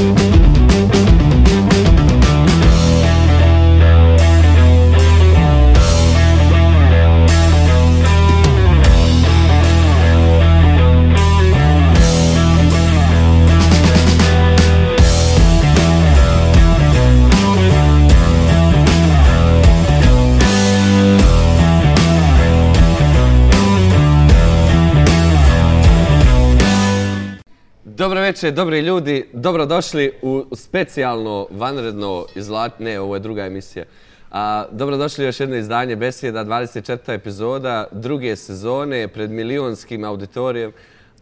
Dobro večer, dobri ljudi, dobrodošli u specijalno vanredno izlat... Ne, ovo je druga emisija. A, dobrodošli u još jedno izdanje Besjeda, 24. epizoda, druge sezone, pred milionskim auditorijem.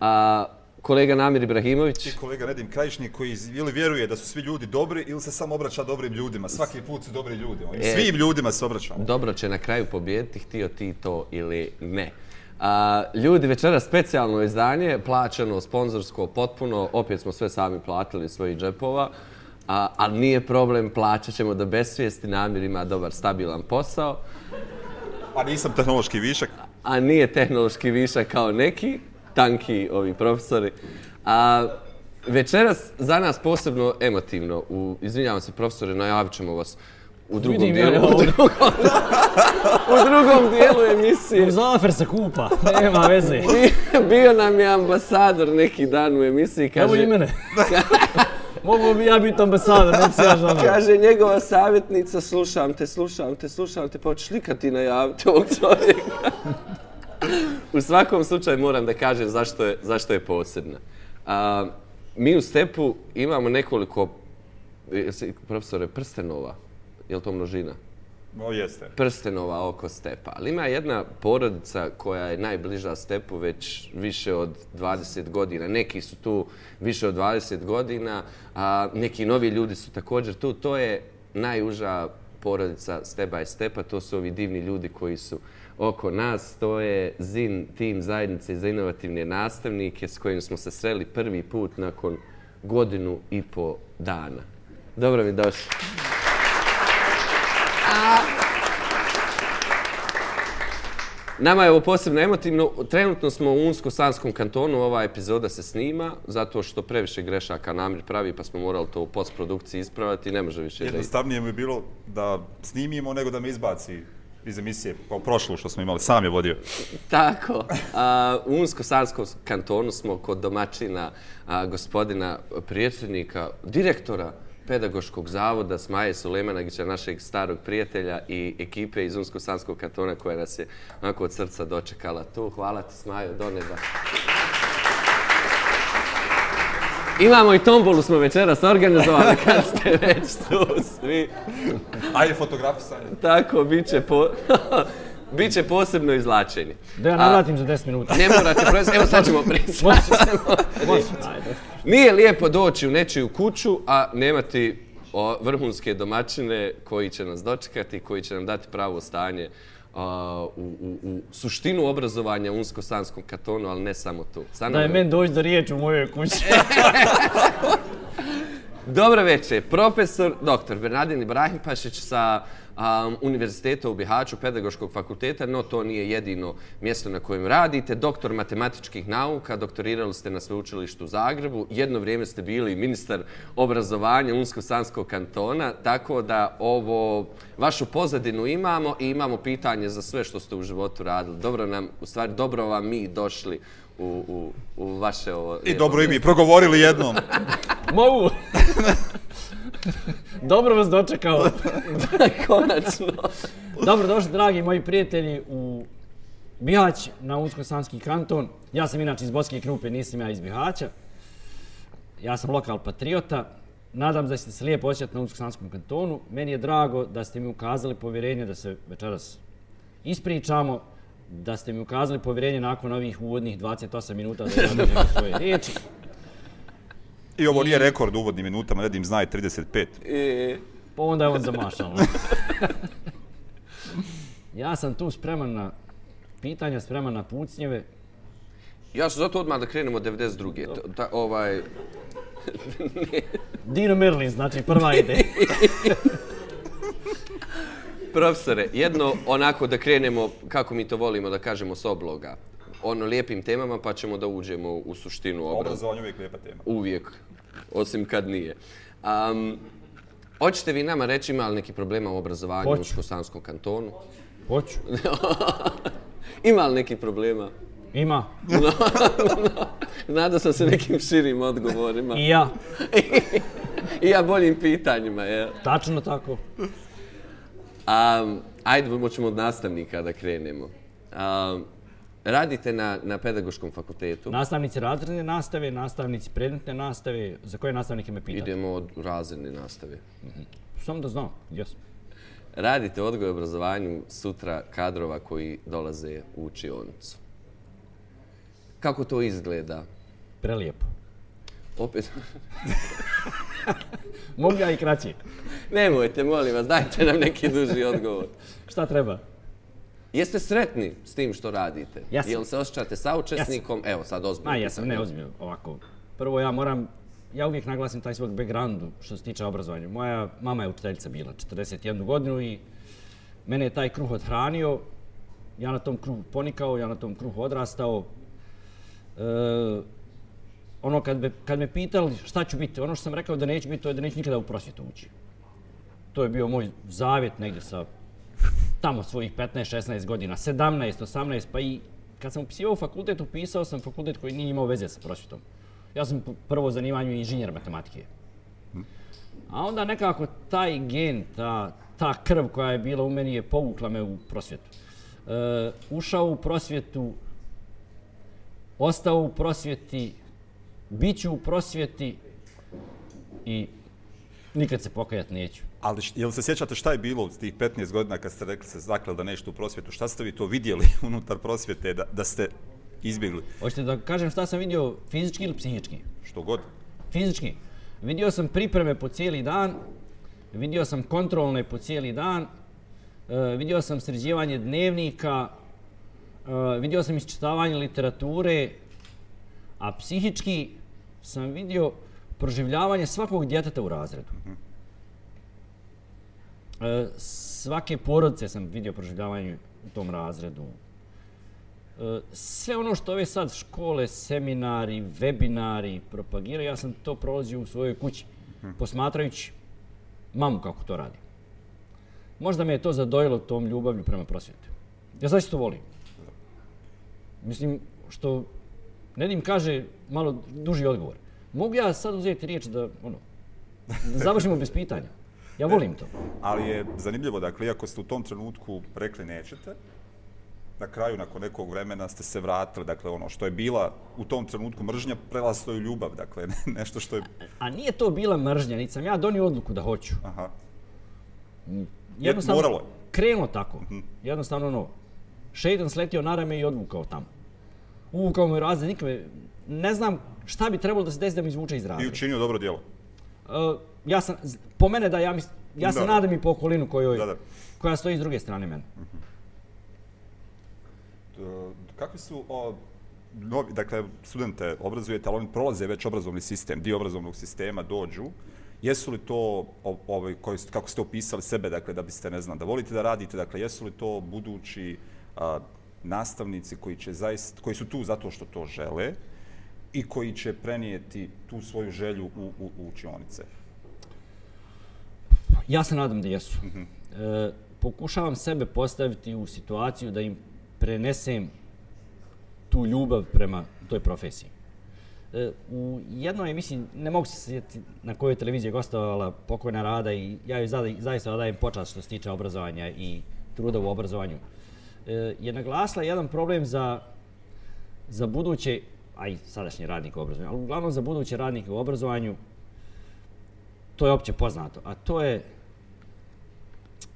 A, kolega Namir Ibrahimović. I kolega Nedim Krajišnik koji ili vjeruje da su svi ljudi dobri ili se samo obraća dobrim ljudima. Svaki put su dobri ljudi. E, svim ljudima se obraća. Dobro će na kraju pobijediti, htio ti to ili ne. A, ljudi, večera specijalno izdanje, plaćeno, sponzorsko, potpuno, opet smo sve sami platili svojih džepova, a, ali nije problem, plaćat ćemo da bez svijesti namir ima dobar, stabilan posao. A nisam tehnološki višak. A nije tehnološki višak kao neki, tanki ovi profesori. A, večeras za nas posebno emotivno, u, izvinjavam se profesore, najavit ćemo vas u drugom Vidim, dijelu. u, drugom, u drugom dijelu emisije. Zafer se kupa, nema veze. Bio nam je ambasador neki dan u emisiji. Kaže, Evo i mene. Mogu bi ja biti ambasador, ne se ja žalim. Kaže njegova savjetnica, slušam te, slušam te, slušam te, pa hoćeš li kad ti najaviti ovog čovjeka? u svakom slučaju moram da kažem zašto je, zašto je posebna. A, mi u Stepu imamo nekoliko, profesore, prstenova, je li to množina? O, jeste. Prstenova oko stepa. Ali ima jedna porodica koja je najbliža stepu već više od 20 godina. Neki su tu više od 20 godina, a neki novi ljudi su također tu. To je najuža porodica Step by Stepa. To su ovi divni ljudi koji su oko nas. To je ZIN, tim zajednice za inovativne nastavnike s kojim smo se sreli prvi put nakon godinu i po dana. Dobro mi došli. Nama je ovo posebno emotivno. Trenutno smo u Unsko-Sanskom kantonu. Ova epizoda se snima zato što previše grešaka namir pravi pa smo morali to u postprodukciji ispravati. Ne može više Jednostavnije mi je bilo da snimimo nego da me izbaci iz emisije kao prošlo što smo imali. Sam je vodio. Tako. A, u Unsko-Sanskom kantonu smo kod domaćina a, gospodina prijedsjednika, direktora pedagoškog zavoda Smaje Sulemanagića, našeg starog prijatelja i ekipe iz Unsko-Sanskog kantona koja nas je onako od srca dočekala tu. Hvala ti Smajo, do neba. Imamo i tombolu smo večeras organizovali kad ste već tu svi. Ajde fotografisanje. Tako, bit će po... Biće posebno izlačenje. Da ja navratim za 10 minuta. Ne morate, evo sad ćemo prisati. Može, ajde. Nije lijepo doći u nečiju kuću, a nemati vrhunske domaćine koji će nas dočekati, koji će nam dati pravo stanje u, u, u suštinu obrazovanja u Unsko-Sanskom katonu, ali ne samo tu. Da je men doći do riječi u mojoj kući. Dobro večer, profesor, doktor Bernardin Ibrahim Pašić sa um, Univerziteta u Bihaću, Pedagoškog fakulteta, no to nije jedino mjesto na kojem radite. Doktor matematičkih nauka, doktorirali ste na sveučilištu u Zagrebu. Jedno vrijeme ste bili ministar obrazovanja Unsko-Sanskog kantona, tako da ovo vašu pozadinu imamo i imamo pitanje za sve što ste u životu radili. Dobro nam, u stvari, dobro vam mi došli u, u, u vaše ovo... I dobro i mi, progovorili jednom. Mogu. Dobro vas dočekao. Konačno. Dobro došli, dragi moji prijatelji, u Bihać na Unsko-Sanski kanton. Ja sam inače iz Boske Krupe, nisam ja iz Bihaća. Ja sam lokal patriota. Nadam se da ste se lijepo osjećati na Unsko-Sanskom kantonu. Meni je drago da ste mi ukazali povjerenje da se večeras ispričamo da ste mi ukazali povjerenje nakon ovih uvodnih 28 minuta da ja svoje riječi. I ovo nije rekord u uvodnim minutama, Nedim zna je 35. I... Pa onda je on zamašao. ja sam tu spreman na pitanja, spreman na pucnjeve. Ja sam zato odmah da krenemo od 92. Ta, ovaj... Dino Merlin, znači prva ide. Profesore, jedno onako da krenemo, kako mi to volimo da kažemo, s obloga. Ono lijepim temama, pa ćemo da uđemo u suštinu obraz. Obrazovanje uvijek lijepa tema. Uvijek. Osim kad nije. Um, hoćete vi nama reći ima li neki problema u obrazovanju Hoću. u Škosanskom kantonu? Hoću. Ima li neki problema? Ima. Nadao sam se nekim širim odgovorima. I ja. I ja boljim pitanjima, je. Tačno tako. Um, ajde, moćemo od nastavnika da krenemo. Um, radite na, na pedagoškom fakultetu. Nastavnici razredne nastave, nastavnici predmetne nastave. Za koje nastavnike me pitate? Idemo od razredne nastave. Samo da znam. Jes. Radite odgoj i obrazovanju sutra kadrova koji dolaze u učionicu. Kako to izgleda? Prelijepo. Opet, Mogu ja i kraće. nemojte, molim vas, dajte nam neki duži odgovor. Šta treba? Jeste sretni s tim što radite? Jesam. Jel se osjećate saučesnikom? Evo sad ozbiljno. Ma jesam, ne ozbiljno, ovako. Prvo ja moram, ja uvijek naglasim taj svog backgroundu što se tiče obrazovanja. Moja mama je učiteljica bila 41 godinu i mene je taj kruh odhranio. Ja na tom kruhu ponikao, ja na tom kruhu odrastao. E, ono kad me, kad me pitali šta ću biti, ono što sam rekao da neću biti, to je da neću nikada u prosvjetu ući. To je bio moj zavjet negdje sa tamo svojih 15-16 godina, 17, 18, pa i kad sam upisivao fakultet, upisao sam fakultet koji nije imao veze sa prosvjetom. Ja sam prvo zanimanju inženjer matematike. A onda nekako taj gen, ta, ta krv koja je bila u meni je povukla me u prosvjetu. E, ušao u prosvjetu, ostao u prosvjeti, bit ću u prosvjeti i nikad se pokajat neću. Ali jel se sjećate šta je bilo s tih 15 godina kad ste rekli se zakleli da nešto u prosvjetu? Šta ste vi to vidjeli unutar prosvjete da, da ste izbjegli? Hoćete da kažem šta sam vidio fizički ili psihički? Što god. Fizički. Vidio sam pripreme po cijeli dan, vidio sam kontrolne po cijeli dan, e, vidio sam sređivanje dnevnika, e, vidio sam isčitavanje literature, a psihički sam vidio proživljavanje svakog djeteta u razredu. E, svake porodice sam vidio proživljavanje u tom razredu. E, sve ono što ove sad škole, seminari, webinari propagiraju, ja sam to prolazio u svojoj kući, posmatrajući mamu kako to radi. Možda me je to zadojilo tom ljubavlju prema prosvjetu. Ja zaista to volim. Mislim, što Nedim kaže malo duži odgovor. Mogu ja sad uzeti riječ da, ono, da završimo bez pitanja? Ja volim to. Ali je zanimljivo, dakle, iako ste u tom trenutku rekli nećete, na kraju, nakon nekog vremena, ste se vratili, dakle, ono što je bila u tom trenutku mržnja, prelazilo je ljubav, dakle, nešto što je... A nije to bila mržnja, niti sam ja donio odluku da hoću. Aha. Jednostavno, moralo je. krenulo tako. Jednostavno, ono, šeitan sletio na rame i odvukao tamo. Uvukao me u razred, nikome, ne znam šta bi trebalo da se desi da mi izvuče iz I razreda. učinio dobro djelo. Uh, ja sam, po mene da ja mis, ja se Da. nadam i po okolinu kojoj, Da, da. koja stoji s druge strane mene. E, Kakvi su, o, novi, dakle, studente obrazujete, ali oni prolaze već obrazovni sistem, dio obrazovnog sistema dođu, jesu li to, ovaj, koji, kako ste opisali sebe, dakle, da biste, ne znam, da volite da radite, dakle, jesu li to budući a, nastavnici koji će zaista, koji su tu zato što to žele i koji će prenijeti tu svoju želju u, u, u učionice? Ja se nadam da jesu. E, pokušavam sebe postaviti u situaciju da im prenesem tu ljubav prema toj profesiji. E, u jednoj emisiji, ne mogu se sjetiti na kojoj televiziji je gostovala pokojna Rada i ja joj zaista odajem počast što se tiče obrazovanja i truda u obrazovanju. E, je naglasila jedan problem za, za buduće, a i sadašnje radnike u obrazovanju, ali uglavnom za buduće radnike u obrazovanju, to je opće poznato, a to je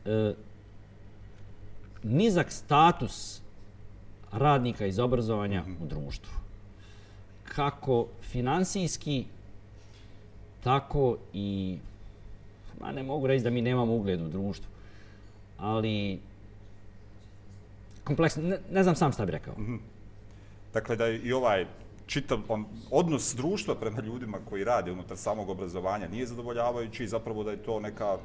e, nizak status radnika iz obrazovanja u društvu. Kako finansijski, tako i, ma ne mogu reći da mi nemamo ugled u društvu, ali kompleksno, ne, ne znam sam šta bi rekao. Dakle, da je i ovaj čitav on, odnos društva prema ljudima koji rade unutar samog obrazovanja nije zadovoljavajući i zapravo da je to neka,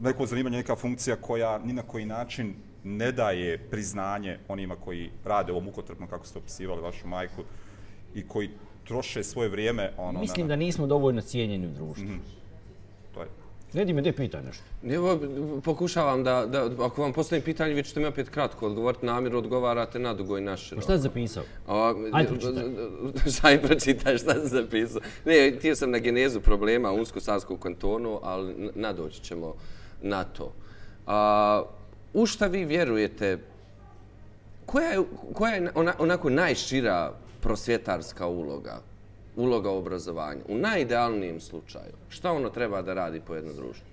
neko zanimanje, neka funkcija koja ni na koji način ne daje priznanje onima koji rade ovo mukotrpno, kako ste opisivali vašu majku, i koji troše svoje vrijeme ono, Mislim na, da nismo dovoljno cijenjeni u društvu. to je. Nedi me, gdje pitaj nešto? Evo, pokušavam da, da, ako vam postavim pitanje, vi ćete mi opet kratko odgovoriti, namjeru odgovarate na dugo i na široko. Šta si zapisao? A, Ajde, pročitaj. Šta je pročitaj, šta sam zapisao? Ne, htio sam na genezu problema u Unsko-Savskom kantonu, ali nadoći ćemo na to. A, u šta vi vjerujete, koja je, koja je ona, onako najšira prosvjetarska uloga, uloga u obrazovanju, u najidealnijem slučaju? Šta ono treba da radi po jednom društvu?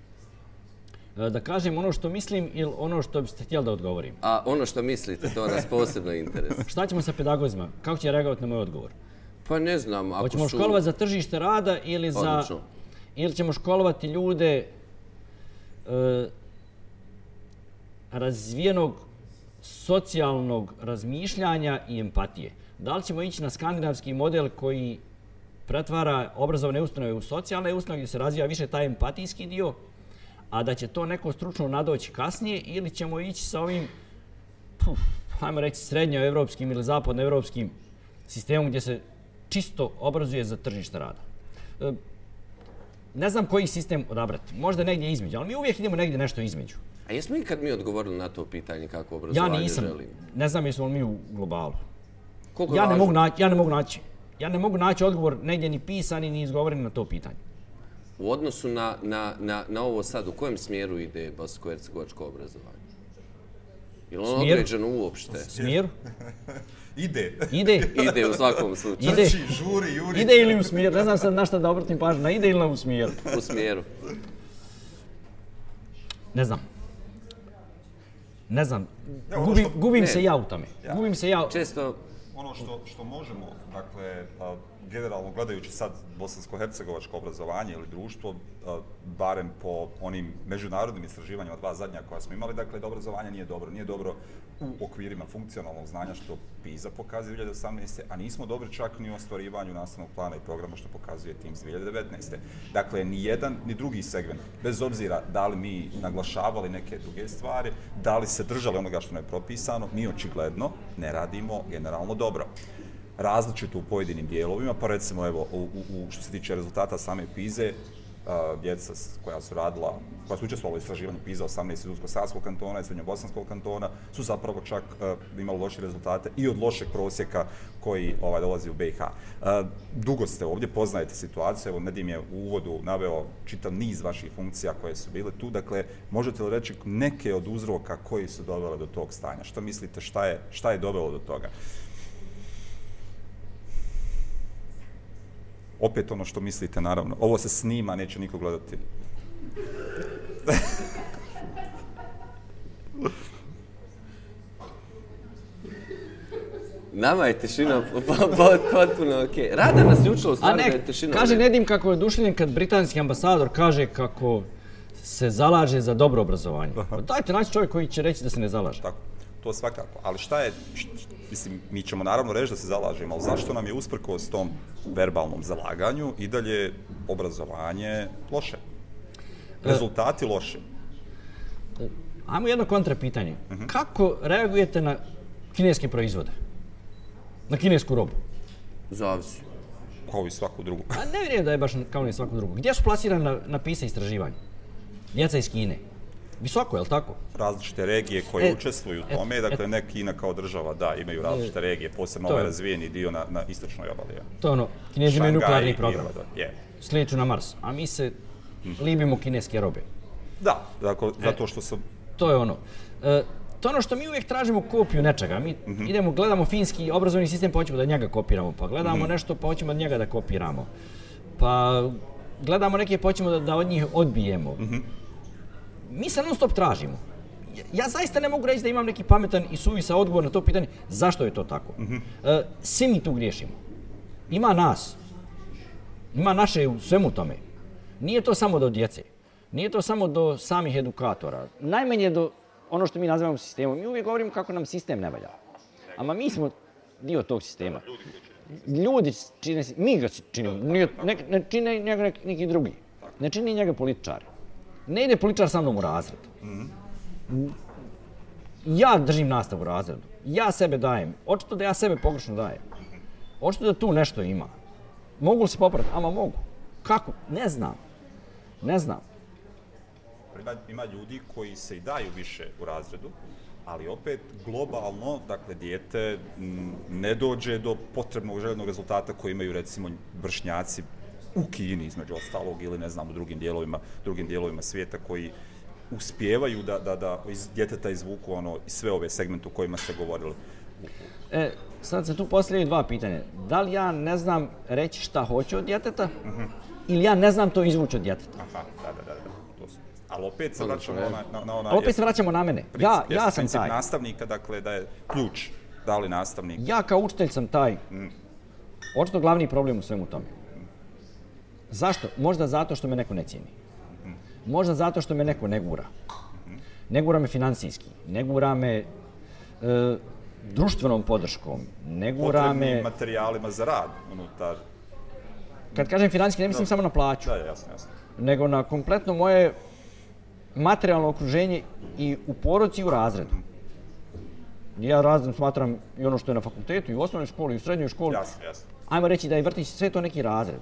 E, Da kažem ono što mislim ili ono što biste htjeli da odgovorim. A ono što mislite, to nas posebno interesuje. Šta ćemo sa pedagozima? Kako će reagovati na moj odgovor? Pa ne znam, ako Hoćemo su... školovati za tržište rada ili za... Odlično. Ili ćemo školovati ljude e, razvijenog socijalnog razmišljanja i empatije. Da li ćemo ići na skandinavski model koji pretvara obrazovne ustanove u socijalne ustanove gdje se razvija više taj empatijski dio, a da će to neko stručno nadoći kasnije ili ćemo ići sa ovim puf, hajmo reći srednjoevropskim ili zapadnoevropskim sistemom gdje se čisto obrazuje za tržište rada. E, ne znam koji sistem odabrati. Možda negdje između, ali mi uvijek idemo negdje nešto između. A jesmo ikad mi odgovorili na to pitanje kako Ja obrazovanje nisam, želimo? ne znam jesmo li mi u globalu. Koliko Ja ne, važno? mogu naći, ja ne mogu naći. Ja ne mogu naći odgovor negdje ni pisani ni izgovoren na to pitanje. U odnosu na, na, na, na ovo sad, u kojem smjeru ide bosansko-hercegovačko obrazovanje? Je li ono Smjeru? određeno uopšte? Smjeru? Ide. Ide. Ide u svakom slučaju. Ide. Trči, žuri, juri. Ide ili u smjeru? Ne znam sad na šta da obratim pažnju. Na ide ili na u smjeru? U smjeru. Ne znam. Ne znam. Ono Gubim, što- gubim ne. se ja u tome. Ja. Gubim se ja. Često, Ono što, što možemo, dakle, a, generalno gledajući sad bosansko-hercegovačko obrazovanje ili društvo, e, barem po onim međunarodnim istraživanjima, dva zadnja koja smo imali, dakle, da obrazovanje nije dobro. Nije dobro u okvirima funkcionalnog znanja, što PISA pokazuje 2018. a nismo dobri čak ni u ostvarivanju nastavnog plana i programa, što pokazuje TIMS 2019. Dakle, ni jedan, ni drugi segment, bez obzira da li mi naglašavali neke druge stvari, da li se držali onoga što ne je propisano, mi očigledno ne radimo generalno dobro različito u pojedinim dijelovima, pa recimo evo, u, u, što se tiče rezultata same PIZE, uh, djeca koja su radila, koja su učestvovala u istraživanju PIZA 18 iz Usko-Savskog kantona i Srednjobosanskog kantona, su zapravo čak uh, imali loše rezultate i od lošeg prosjeka koji ovaj, dolazi u BiH. Uh, e, dugo ste ovdje, poznajete situaciju, evo Nedim je u uvodu naveo čitav niz vaših funkcija koje su bile tu, dakle, možete li reći neke od uzroka koji su dovele do tog stanja? Što mislite, šta je, šta je dovelo do toga? Opet ono što mislite, naravno. Ovo se snima, neće niko gledati. nama je tišina po- po- po- potpuno okej. Rada nas je učila u stvari da je tišina. kaže. Nedim kako je oduševljen kad britanski ambasador kaže kako se zalaže za dobro obrazovanje. Pa dajte naći čovjek koji će reći da se ne zalaže. Tako, to svakako. Ali šta je, mislim, mi ćemo naravno reći da se zalažemo, ali zašto nam je usprkos tom verbalnom zalaganju i dalje obrazovanje loše? Rezultati loše. Ajmo jedno kontra pitanje. Mhm. Kako reagujete na kineske proizvode? Na kinesku robu? Zavisi. Kao i svaku drugu. A ne vjerujem da je baš kao ni svako drugo. Gdje su plasirane na, na PISA istraživanja? Djeca iz Kine. Visoko, je li tako? različite regije koje E, učestvuju u e, tome, dakle ne Kina kao država, da, imaju različite regije, posebno ovaj je- razvijeni dio na, na istočnoj obali. ja. To je ono, kinezi imaju nuklearni program. Je. Slijeću na Mars. A mi se libimo kineske robe. Da, dakle, zato što sam To je ono. E, to je ono što mi uvijek tražimo kopiju nečega. Mi idemo, gledamo finski obrazovni sistem pa hoćemo da njega kopiramo. Pa gledamo nešto pa hoćemo da njega da kopiramo. Pa gledamo neke pa hoćemo da, da od njih odbijemo. Mi se non stop tražimo. Ja- zaista ne mogu reći da imam neki pametan i suvisa odgovor na to pitanje zašto je to tako. E, svi mi tu griješimo. Ima nas. Ima naše u svemu tome. Nije to samo do djece. Nije to samo do samih edukatora. Najmanje do ono što mi nazivamo sistemom. Mi uvijek govorimo kako nam sistem ne valja. Ama mi smo dio tog sistema. Ljudi čine, mi ga činimo, nije, ne, ne čine njega neki, neki drugi. Ne čini njega političar. Ne ide političar sa mnom u razred. Ja držim nastavu u razredu. Ja sebe dajem. Očito da ja sebe pogrešno dajem. Očito da tu nešto ima. Mogu li se popraviti? Ama mogu. Kako? Ne znam. Ne znam. Ima, ima ljudi koji se i daju više u razredu, ali opet globalno, dakle, dijete mm, ne dođe do potrebnog željenog rezultata koji imaju, recimo, vršnjaci u Kini, između ostalog, ili ne znam, u drugim dijelovima, drugim dijelovima svijeta koji uspijevaju da, da, da iz djeteta izvuku ono, sve ove segmente o kojima ste govorili. E, sad se tu postavljaju dva pitanja. Da li ja ne znam reći šta hoću od djeteta, mm -hmm. ili ja ne znam to izvući od djeteta? Aha, da, da, da. da. To su. Ali opet se vraćamo na, na, na ona... Opet se vraćamo na mene. Princip, ja, ja sam taj. nastavnika, dakle, da je ključ. Da li nastavnik? Ja kao učitelj sam taj. Mm. Očito glavni problem u svemu tome. Zašto? Možda zato što me neko ne cijeni. Možda zato što me neko ne gura. Ne gura me financijski. Ne gura me e, društvenom podrškom. Ne gura Potrebnim me... materijalima za rad unutar... Kad kažem financijski, ne mislim Da. samo na plaću. Da, jasno, jasno. Nego na kompletno moje materijalno okruženje i u poroci i u razredu. Ja razred smatram i ono što je na fakultetu, i u osnovnoj školi, i u srednjoj školi. Jasno, jasno. Ajmo reći da je vrtić sve to neki razred.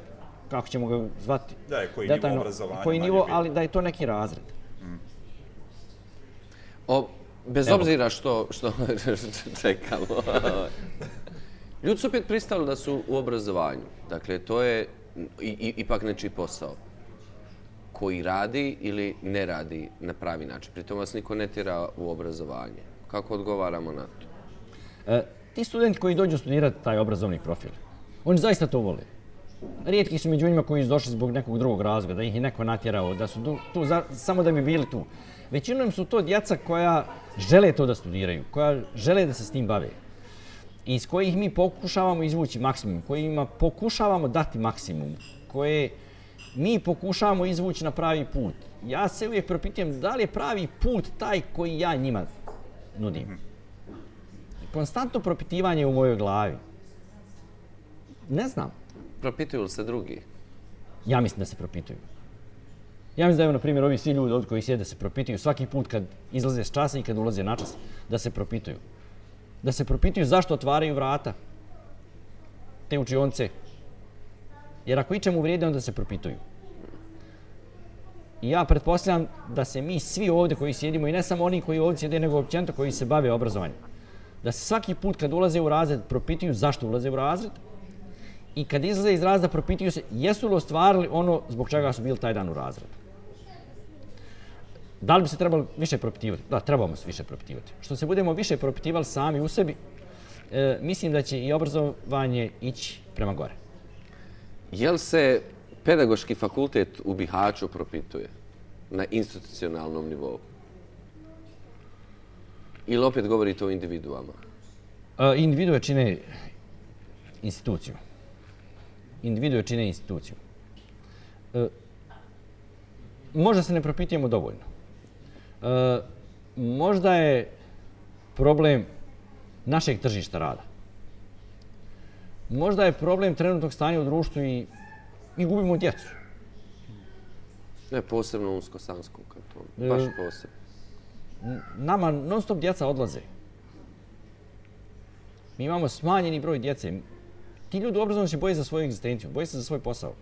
Kako ćemo ga zvati? Da, je koji nivo Detaljno, obrazovanja Koji nivo, ali da je to neki razred. O, bez Evo. obzira što, što čekamo. Ljudi su opet pristali da su u obrazovanju. Dakle, to je i, i, ipak nečiji posao koji radi ili ne radi na pravi način. Pritom vas niko ne tjera u obrazovanje. Kako odgovaramo na to? E, ti studenti koji dođu studirati taj obrazovni profil, oni zaista to vole. Rijetki su među njima koji su došli zbog nekog drugog razloga, da ih je neko natjerao, da su tu, tu za, samo da bi bili tu. Većinom su to djeca koja žele to da studiraju, koja žele da se s tim bave. Iz kojih mi pokušavamo izvući maksimum, kojima pokušavamo dati maksimum, koje mi pokušavamo izvući na pravi put. Ja se uvijek propitujem da li je pravi put taj koji ja njima nudim. Konstantno propitivanje u mojoj glavi. Ne znam. Propituju li se drugi? Ja mislim da se propituju. Ja mislim da evo, na primjer, ovi svi ljudi od koji sjede se propituju svaki put kad izlaze s časa i kad ulaze na čas, da se propituju. Da se propituju zašto otvaraju vrata te učionce. Jer ako ičemu vrijede, onda se propituju. I ja pretpostavljam da se mi svi ovdje koji sjedimo, i ne samo oni koji ovdje sjede, nego općenito koji se bave obrazovanjem, da se svaki put kad ulaze u razred propituju zašto ulaze u razred i kad izlaze iz razreda propituju se jesu li ostvarili ono zbog čega su bili taj dan u razredu. Da li bi se trebali više propitivati? Da, trebamo se više propitivati. Što se budemo više propitivali sami u sebi, e, mislim da će i obrazovanje ići prema gore. Jel se pedagoški fakultet u Bihaću propituje na institucionalnom nivou? Ili opet govorite o individuama? E, individue čine instituciju. Individue čine instituciju. E, možda se ne propitujemo dovoljno. E, možda je problem našeg tržišta rada. Možda je problem trenutnog stanja u društvu i mi gubimo djecu. Ne, posebno u Unsko-Sanskom kantonu. E, Baš posebno. Nama non stop djeca odlaze. Mi imamo smanjeni broj djece. Ti ljudi u obrazovanju se boje za svoju egzistenciju, boje se za svoj posao.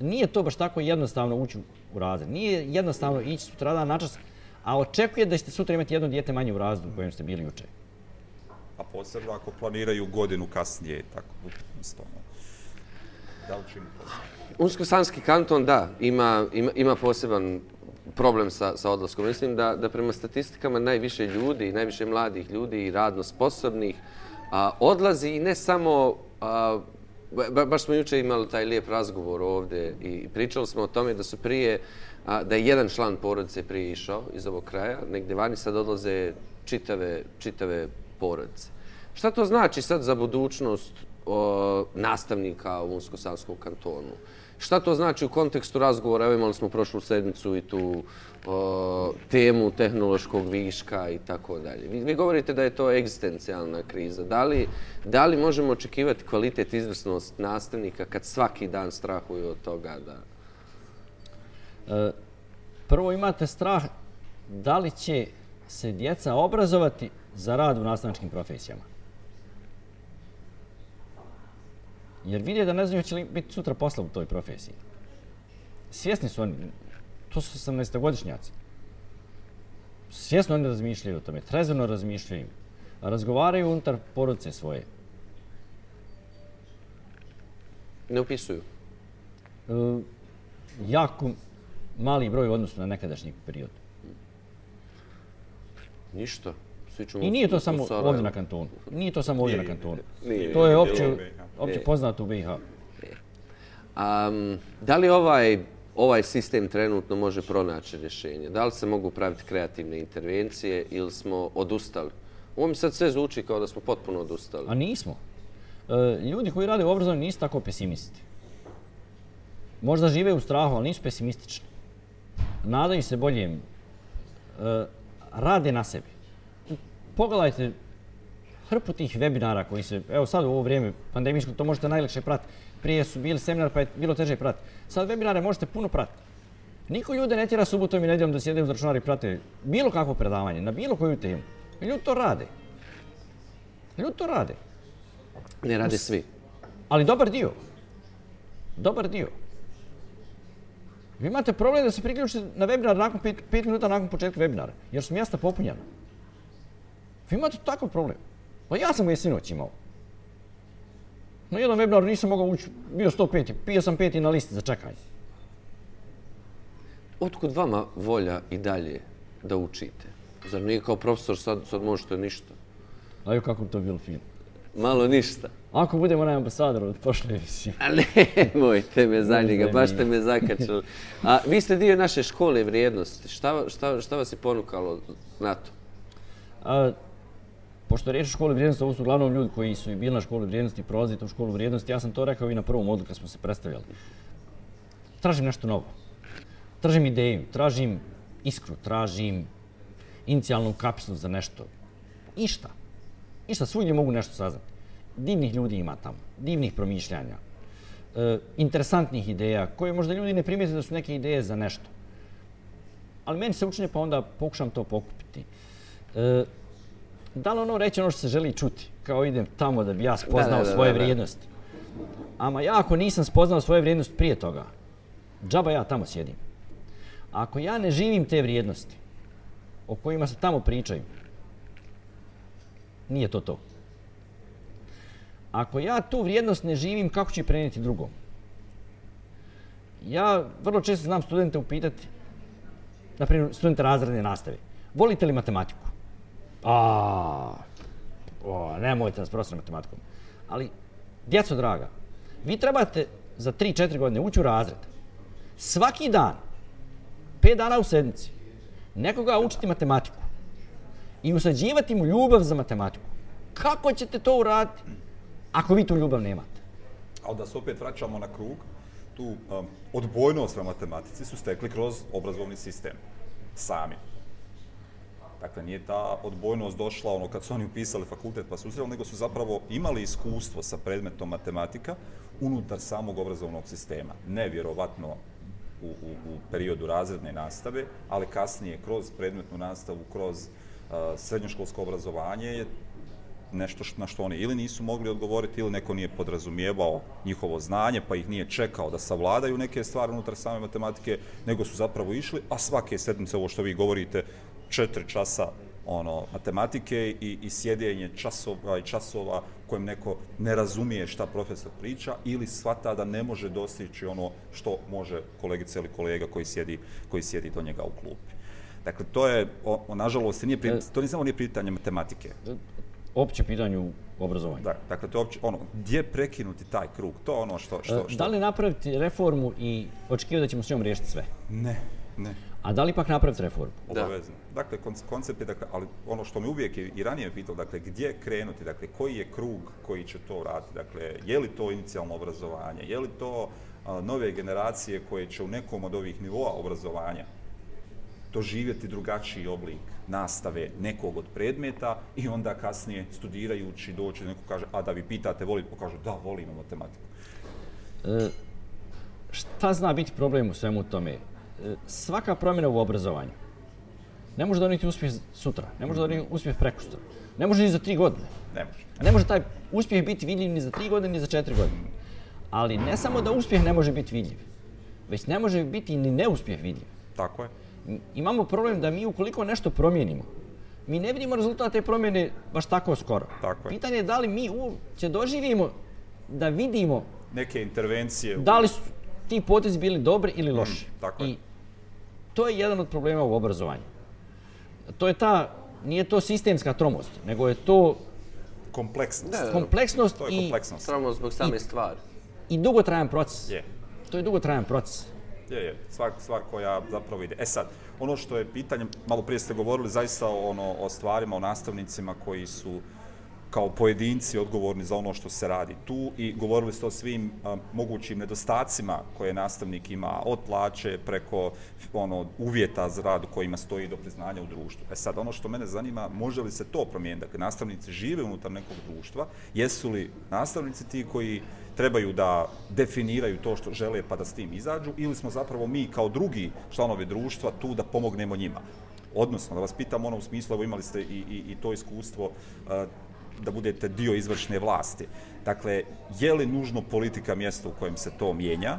Nije to baš tako jednostavno ući u razred. Nije jednostavno ići sutradan na čas, a očekuje da ćete sutra imati jedno dijete manje u razredu u kojem ste bili juče. A posebno ako planiraju godinu kasnije, tako, isto, ono. Da li čini to? Unsko-Sanski kanton, da, ima, ima, ima poseban problem sa, sa odlaskom. Mislim da, da prema statistikama najviše ljudi, najviše mladih ljudi i radno sposobnih a, odlazi i ne samo, a, ba, baš smo juče imali taj lijep razgovor ovdje i pričali smo o tome da su prije, a, da je jedan član porodice prije išao iz ovog kraja, negdje vani sad odlaze čitave, čitave porodice. Šta to znači sad za budućnost o, nastavnika u Unsko-Savskom kantonu? Šta to znači u kontekstu razgovora? Evo imali smo prošlu sedmicu i tu temu tehnološkog viška i tako dalje. Vi, vi govorite da je to egzistencijalna kriza. Da li, da li možemo očekivati kvalitet izvrsnost nastavnika kad svaki dan strahuju od toga da... E, prvo imate strah da li će se djeca obrazovati za rad u nastavničkim profesijama. Jer vide da ne znaju će li biti sutra posla u toj profesiji. Svjesni su oni, to su 18-godišnjaci. Svjesno oni razmišljaju o tome, trezveno razmišljaju. Razgovaraju unutar porodice svoje. Ne upisuju. E, jako mali broj u odnosu na nekadašnji period. Ništa. Svi ćemo I nije to samo ovdje na kantonu. Nije to samo ovdje na Nije, kantonu. nije, To je opće, opće poznato u BiH. Um, da li ovaj, ovaj sistem trenutno može pronaći rješenje? Da li se mogu praviti kreativne intervencije ili smo odustali? Ovo mi sad sve zvuči kao da smo potpuno odustali. A nismo. E, ljudi koji rade u obrazovanju nisu tako pesimisti. Možda žive u strahu, ali nisu pesimistični. Nadaju se boljem. E, rade na sebi. Pogledajte hrpu tih webinara koji se, evo sad u ovo vrijeme pandemijsko, to možete najlakše pratiti. Prije su bili seminar pa je bilo teže pratiti. Sad webinare možete puno pratiti. Niko ljude ne tjera subotom i nedjeljom da sjede uz računar i prate bilo kakvo predavanje, na bilo koju temu. Ljudi to rade. Ljudi to rade. Ne rade svi. Ali dobar dio. Dobar dio. Vi imate problem da se priključite na webinar nakon 5 minuta nakon početka webinara, jer su mjesta popunjena. Vi imate takav problem. Pa ja sam ga i sinoć imao. Na jednom webinaru nisam mogao ući, bio 105, bio sam peti na listi za čekanje. Otkud vama volja i dalje da učite? Zar nije kao profesor sad, sad možete ništa? A jo kako bi to bilo fino. Malo ništa. Ako budemo onaj ambasador od prošle emisije. A nemojte me za njega, baš ste me zakačili. A vi ste dio naše škole vrijednosti. Šta, šta, šta vas je ponukalo na to? A, pošto je riječ o školi vrijednosti, ovo su uglavnom ljudi koji su i bili na školi vrijednosti, prolazite u školu vrijednosti, ja sam to rekao i na prvom odlu kad smo se predstavljali. Tražim nešto novo. Tražim ideju, tražim iskru, tražim inicijalnu kapsulu za nešto. Išta. Išta, svugdje mogu nešto saznati. Divnih ljudi ima tamo, divnih promišljanja, e, interesantnih ideja, koje možda ljudi ne primijete da su neke ideje za nešto. Ali meni se učinje, pa onda pokušam to pokupiti. E, da li ono reći ono što se želi čuti, kao idem tamo da bi ja spoznao Da, da, da, svoje da, da. vrijednosti. Ama ja ako nisam spoznao svoje vrijednosti prije toga, džaba ja tamo sjedim. Ako ja ne živim te vrijednosti o kojima se tamo pričaju, nije to to. Ako ja tu vrijednost ne živim, kako ću je prenijeti drugom? Ja vrlo često znam studente upitati, na primjer studente razredne nastave, volite li matematiku? A, o, nemojte nas prositi matematikom. Ali, djeco draga, vi trebate za 3-4 godine ući u razred. Svaki dan, 5 dana u sedmici, nekoga učiti matematiku i usađivati mu ljubav za matematiku. Kako ćete to uraditi ako vi tu ljubav nemate? Ali da se opet vraćamo na krug, tu um, odbojnost na matematici su stekli kroz obrazovni sistem. Sami. Dakle, nije ta odbojnost došla ono kad su oni upisali fakultet pa su uzeli, nego su zapravo imali iskustvo sa predmetom matematika unutar samog obrazovnog sistema. Ne vjerovatno u, u, u periodu razredne nastave, ali kasnije kroz predmetnu nastavu, kroz uh, srednjoškolsko obrazovanje je nešto što, na što oni ili nisu mogli odgovoriti ili neko nije podrazumijevao njihovo znanje pa ih nije čekao da savladaju neke stvari unutar same matematike, nego su zapravo išli, a svake sedmice, ovo što vi govorite, četiri časa ono, matematike i, i sjedenje časova i časova kojem neko ne razumije šta profesor priča ili shvata da ne može dostići ono što može kolegica ili kolega koji sjedi, koji sjedi do njega u klupi. Dakle, to je, o, o, nažalost, nije, pri, to nije samo nije pitanje matematike. Opće pitanje u obrazovanju. Da, dakle, to je opće, ono, gdje prekinuti taj krug? To je ono što... što, E, što... Da li napraviti reformu i očekivati da ćemo s njom riješiti sve? Ne, ne. A da li ipak napraviti reformu? Da. Obavezno. Dakle, konc- koncept je, dakle, ali ono što mi uvijek i i ranije pitao, dakle, gdje krenuti, dakle, koji je krug koji će to raditi, dakle, je li to inicijalno obrazovanje, je li to a, nove generacije koje će u nekom od ovih nivoa obrazovanja doživjeti drugačiji oblik nastave nekog od predmeta i onda kasnije studirajući doći neko kaže, a da vi pitate, volite, pa kažu, da, volimo matematiku. E, šta zna biti problem u svemu tome? Svaka promjena u obrazovanju ne može donijeti uspjeh sutra, ne može donijeti uspjeh prekosutra, ne može ni za tri godine. Ne može. Ne može taj uspjeh biti vidljiv ni za tri godine, ni za četiri godine. Ali ne samo da uspjeh ne može biti vidljiv, već ne može biti ni neuspjeh vidljiv. Tako je. Imamo problem da mi ukoliko nešto promijenimo, mi ne vidimo rezultate te promjene baš tako skoro. Tako je. Pitanje je da li mi uopće doživimo da vidimo Neke intervencije. u- da li su ti potezi bili dobri ili loši. Mm, tako je. I to je jedan od problema u obrazovanju. To je ta, nije to sistemska tromost, nego je to Kompleksnost. Da. kompleksnost To je i, kompleksnost. Samo zbog same stvari. i dugotrajan proces. Je. To je dugotrajan proces. Je, je, stvar, stvar koja zapravo ide. E sad, ono što je pitanje, malo prije ste govorili zaista o, ono, o stvarima, o nastavnicima koji su kao pojedinci odgovorni za ono što se radi tu i govorili ste o svim a, mogućim nedostacima koje nastavnik ima od plaće preko ono uvjeta za rad u kojima stoji do priznanja u društvu. E sad, ono što mene zanima, može li se to promijeniti? Dakle, nastavnici žive unutar nekog društva, jesu li nastavnici ti koji trebaju da definiraju to što žele pa da s tim izađu ili smo zapravo mi kao drugi članovi društva tu da pomognemo njima. Odnosno, da vas pitam ono u smislu, evo imali ste i, i, i to iskustvo a, da budete dio izvršne vlasti. Dakle, je li nužno politika mjesto u kojem se to mijenja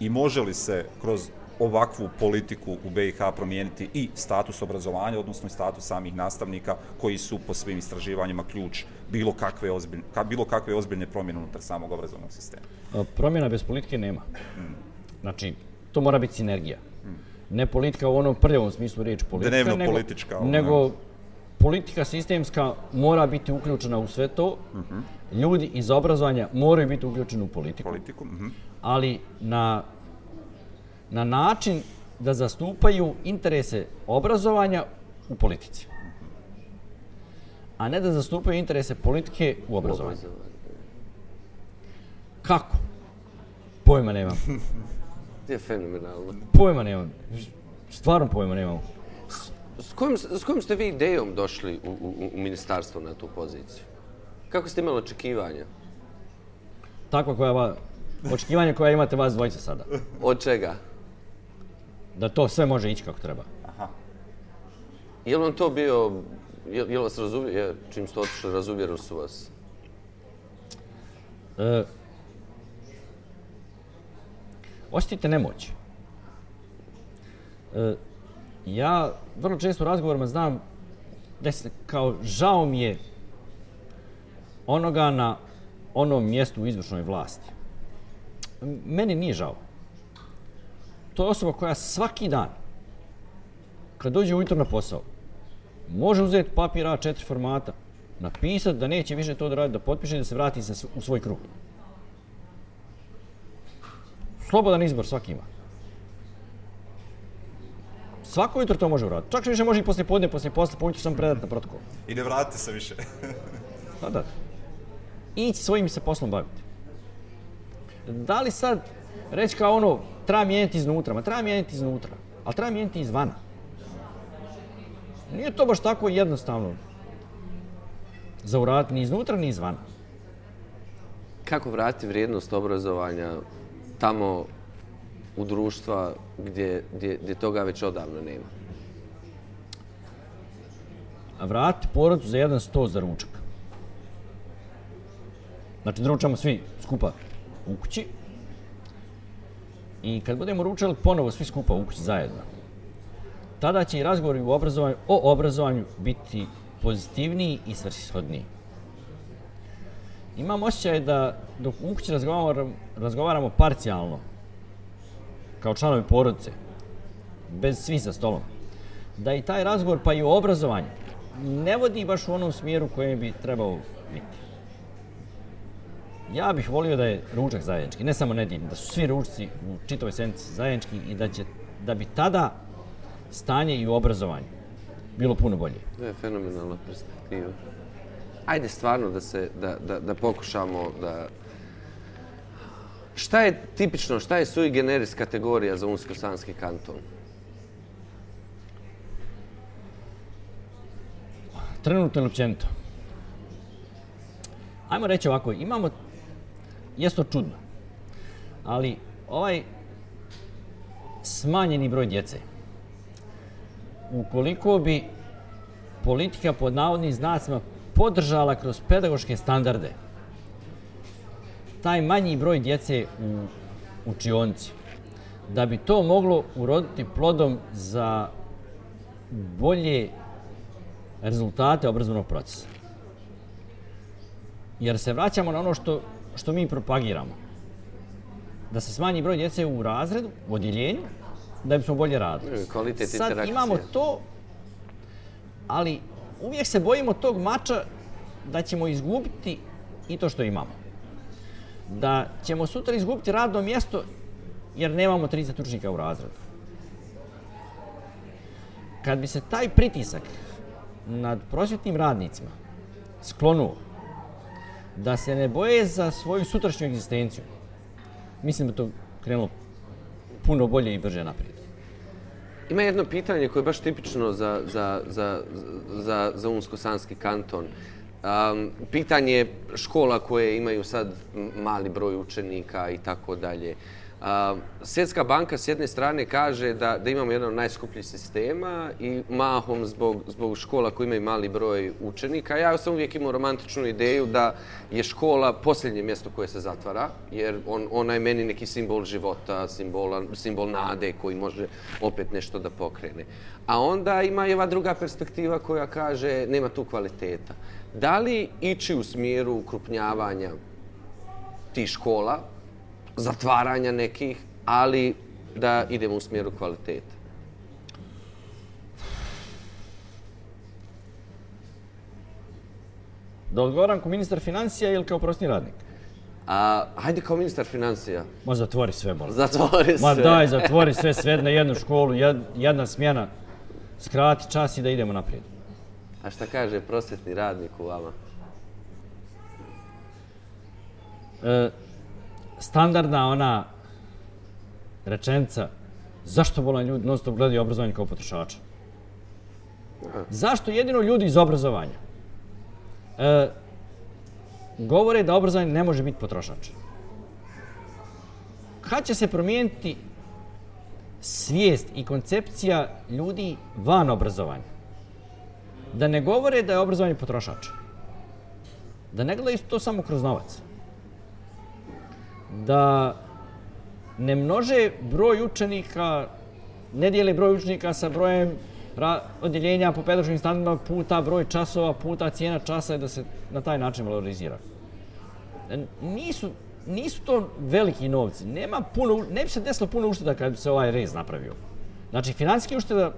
i može li se kroz ovakvu politiku u BiH promijeniti i status obrazovanja, odnosno i status samih nastavnika koji su po svim istraživanjima ključ bilo kakve ozbiljne, ka, bilo kakve ozbiljne promjene unutar samog obrazovnog sistema. Promjena bez politike nema. Znači, to mora biti sinergija. Ne politika u onom prljavom smislu riječi politika, Dnevno nego, politička, ono, nego politika sistemska mora biti uključena u sve to. Ljudi iz obrazovanja moraju biti uključeni u politiku, Politiku, mhm. ali na, na način da zastupaju interese obrazovanja u politici. A ne da zastupaju interese politike u obrazovanju. Kako? Pojma nemam. Je fenomenalno. Pojma nemam. Stvarno pojma nemam. S kojom, s kojom ste vi idejom došli u, u, u ministarstvo na tu poziciju? Kako ste imali očekivanja? Takva koja va, očekivanja koja imate vas dvojice sada. Od čega? Da to sve može ići kako treba. Je li on to bio, je, je li vas razuvjer, je, čim ste otišli, razuvjerili su vas? E, osjetite nemoć. E, ja vrlo često u razgovorima znam da se kao žao mi je onoga na onom mjestu u izvršnoj vlasti. Meni nije žao. To je osoba koja svaki dan, kad dođe ujutro na posao, može uzeti papir A4 formata, napisati da neće više to da radi, da potpiše i da se vrati u svoj krug. Slobodan izbor svaki ima. Svako jutro to može uraditi. Čak više može i poslije podne, poslije posle, po ujutru sam predat na protokol. I ne vratite se više. Pa da. Ići svojim se poslom baviti. Da li sad reći kao ono, treba mijenjati iznutra, ma treba mijenjati iznutra, ali treba mijenjati izvana. Nije to baš tako jednostavno za uraditi ni iznutra, ni izvana. Kako vratiti vrijednost obrazovanja tamo u društva gdje, gdje, gdje toga već odavno nema? A vrati porodicu za jedan sto za ručak. Znači, da ručamo svi skupa u kući. I kad budemo ručali ponovo svi skupa u kući zajedno, tada će i razgovori u obrazovanju, o obrazovanju biti pozitivniji i svrsishodniji. Imam osjećaj da dok u kući razgovaramo, razgovaramo parcijalno, kao članovi porodice, bez svi za stolom, da i taj razgovor, pa i o obrazovanju, ne vodi baš u onom smjeru kojem bi trebao biti. Ja bih volio da je ručak zajednički, ne samo nedjeljni, da su svi ručci u čitavoj sedmici zajednički i da, će, da bi tada stanje i u obrazovanju bilo puno bolje. To je fenomenalna perspektiva. Ajde stvarno da se, da, da, da pokušamo da... Šta je tipično, šta je sui generis kategorija za Unsko-Sanski kanton? Trenutno ili općenito? Ajmo reći ovako, imamo, jesto čudno, ali ovaj smanjeni broj djece, ukoliko bi politika pod navodnim znacima podržala kroz pedagoške standarde taj manji broj djece u učionici, da bi to moglo uroditi plodom za bolje rezultate obrazovnog procesa. Jer se vraćamo na ono što, što mi propagiramo. Da se smanji broj djece u razredu, u odjeljenju, da bismo bolje radili. Kvalitet Sad interakcije. imamo to, ali uvijek se bojimo tog mača da ćemo izgubiti i to što imamo. Da ćemo sutra izgubiti radno mjesto jer nemamo 30 učenika u razredu. Kad bi se taj pritisak nad prosvjetnim radnicima sklonuo, da se ne boje za svoju sutrašnju egzistenciju, mislim da to krenulo puno bolje i brže naprijed. Ima jedno pitanje koje je baš tipično za, za, za, za, za Unsko-Sanski kanton. Um, pitanje škola koje imaju sad mali broj učenika i tako dalje. Um, Svjetska banka s jedne strane kaže da, da imamo jedan od najskupljih sistema i mahom zbog, zbog škola koji imaju mali broj učenika. Ja sam uvijek imao romantičnu ideju da je škola posljednje mjesto koje se zatvara, jer on, ona je meni neki simbol života, simbola, simbol nade koji može opet nešto da pokrene. A onda ima i ova druga perspektiva koja kaže nema tu kvaliteta. Da li ići u smjeru ukrupnjavanja tih škola, zatvaranja nekih, ali da idemo u smjeru kvaliteta? Da odgovaram kao ministar financija ili kao prosni radnik? A, hajde kao ministar financija, Ma zatvori sve, bol. zatvori se. Ma daj, zatvori sve, sve na jednu školu, jed- jedna smjena, skrati čas i da idemo naprijed. A šta kaže prosvjetni radnik u vama? E, standardna ona rečenica, zašto volan ljudi non stop gledaju obrazovanje kao potrošača? Zašto jedino ljudi iz obrazovanja e, govore da obrazovanje ne može biti potrošač? Kad će se promijeniti svijest i koncepcija ljudi van obrazovanja? Da ne govore da je obrazovanje potrošač. Da ne gledaju to samo kroz novac. Da ne množe broj učenika, ne dijeli broj učenika sa brojem odjeljenja po pedagoškim standardima puta broj časova, puta cijena časa i da se na taj način valorizira. Nisu, nisu to veliki novci. Nema puno, ne bi se desilo puno ušteda kad bi se ovaj rez napravio. Znači, financijski ušteda,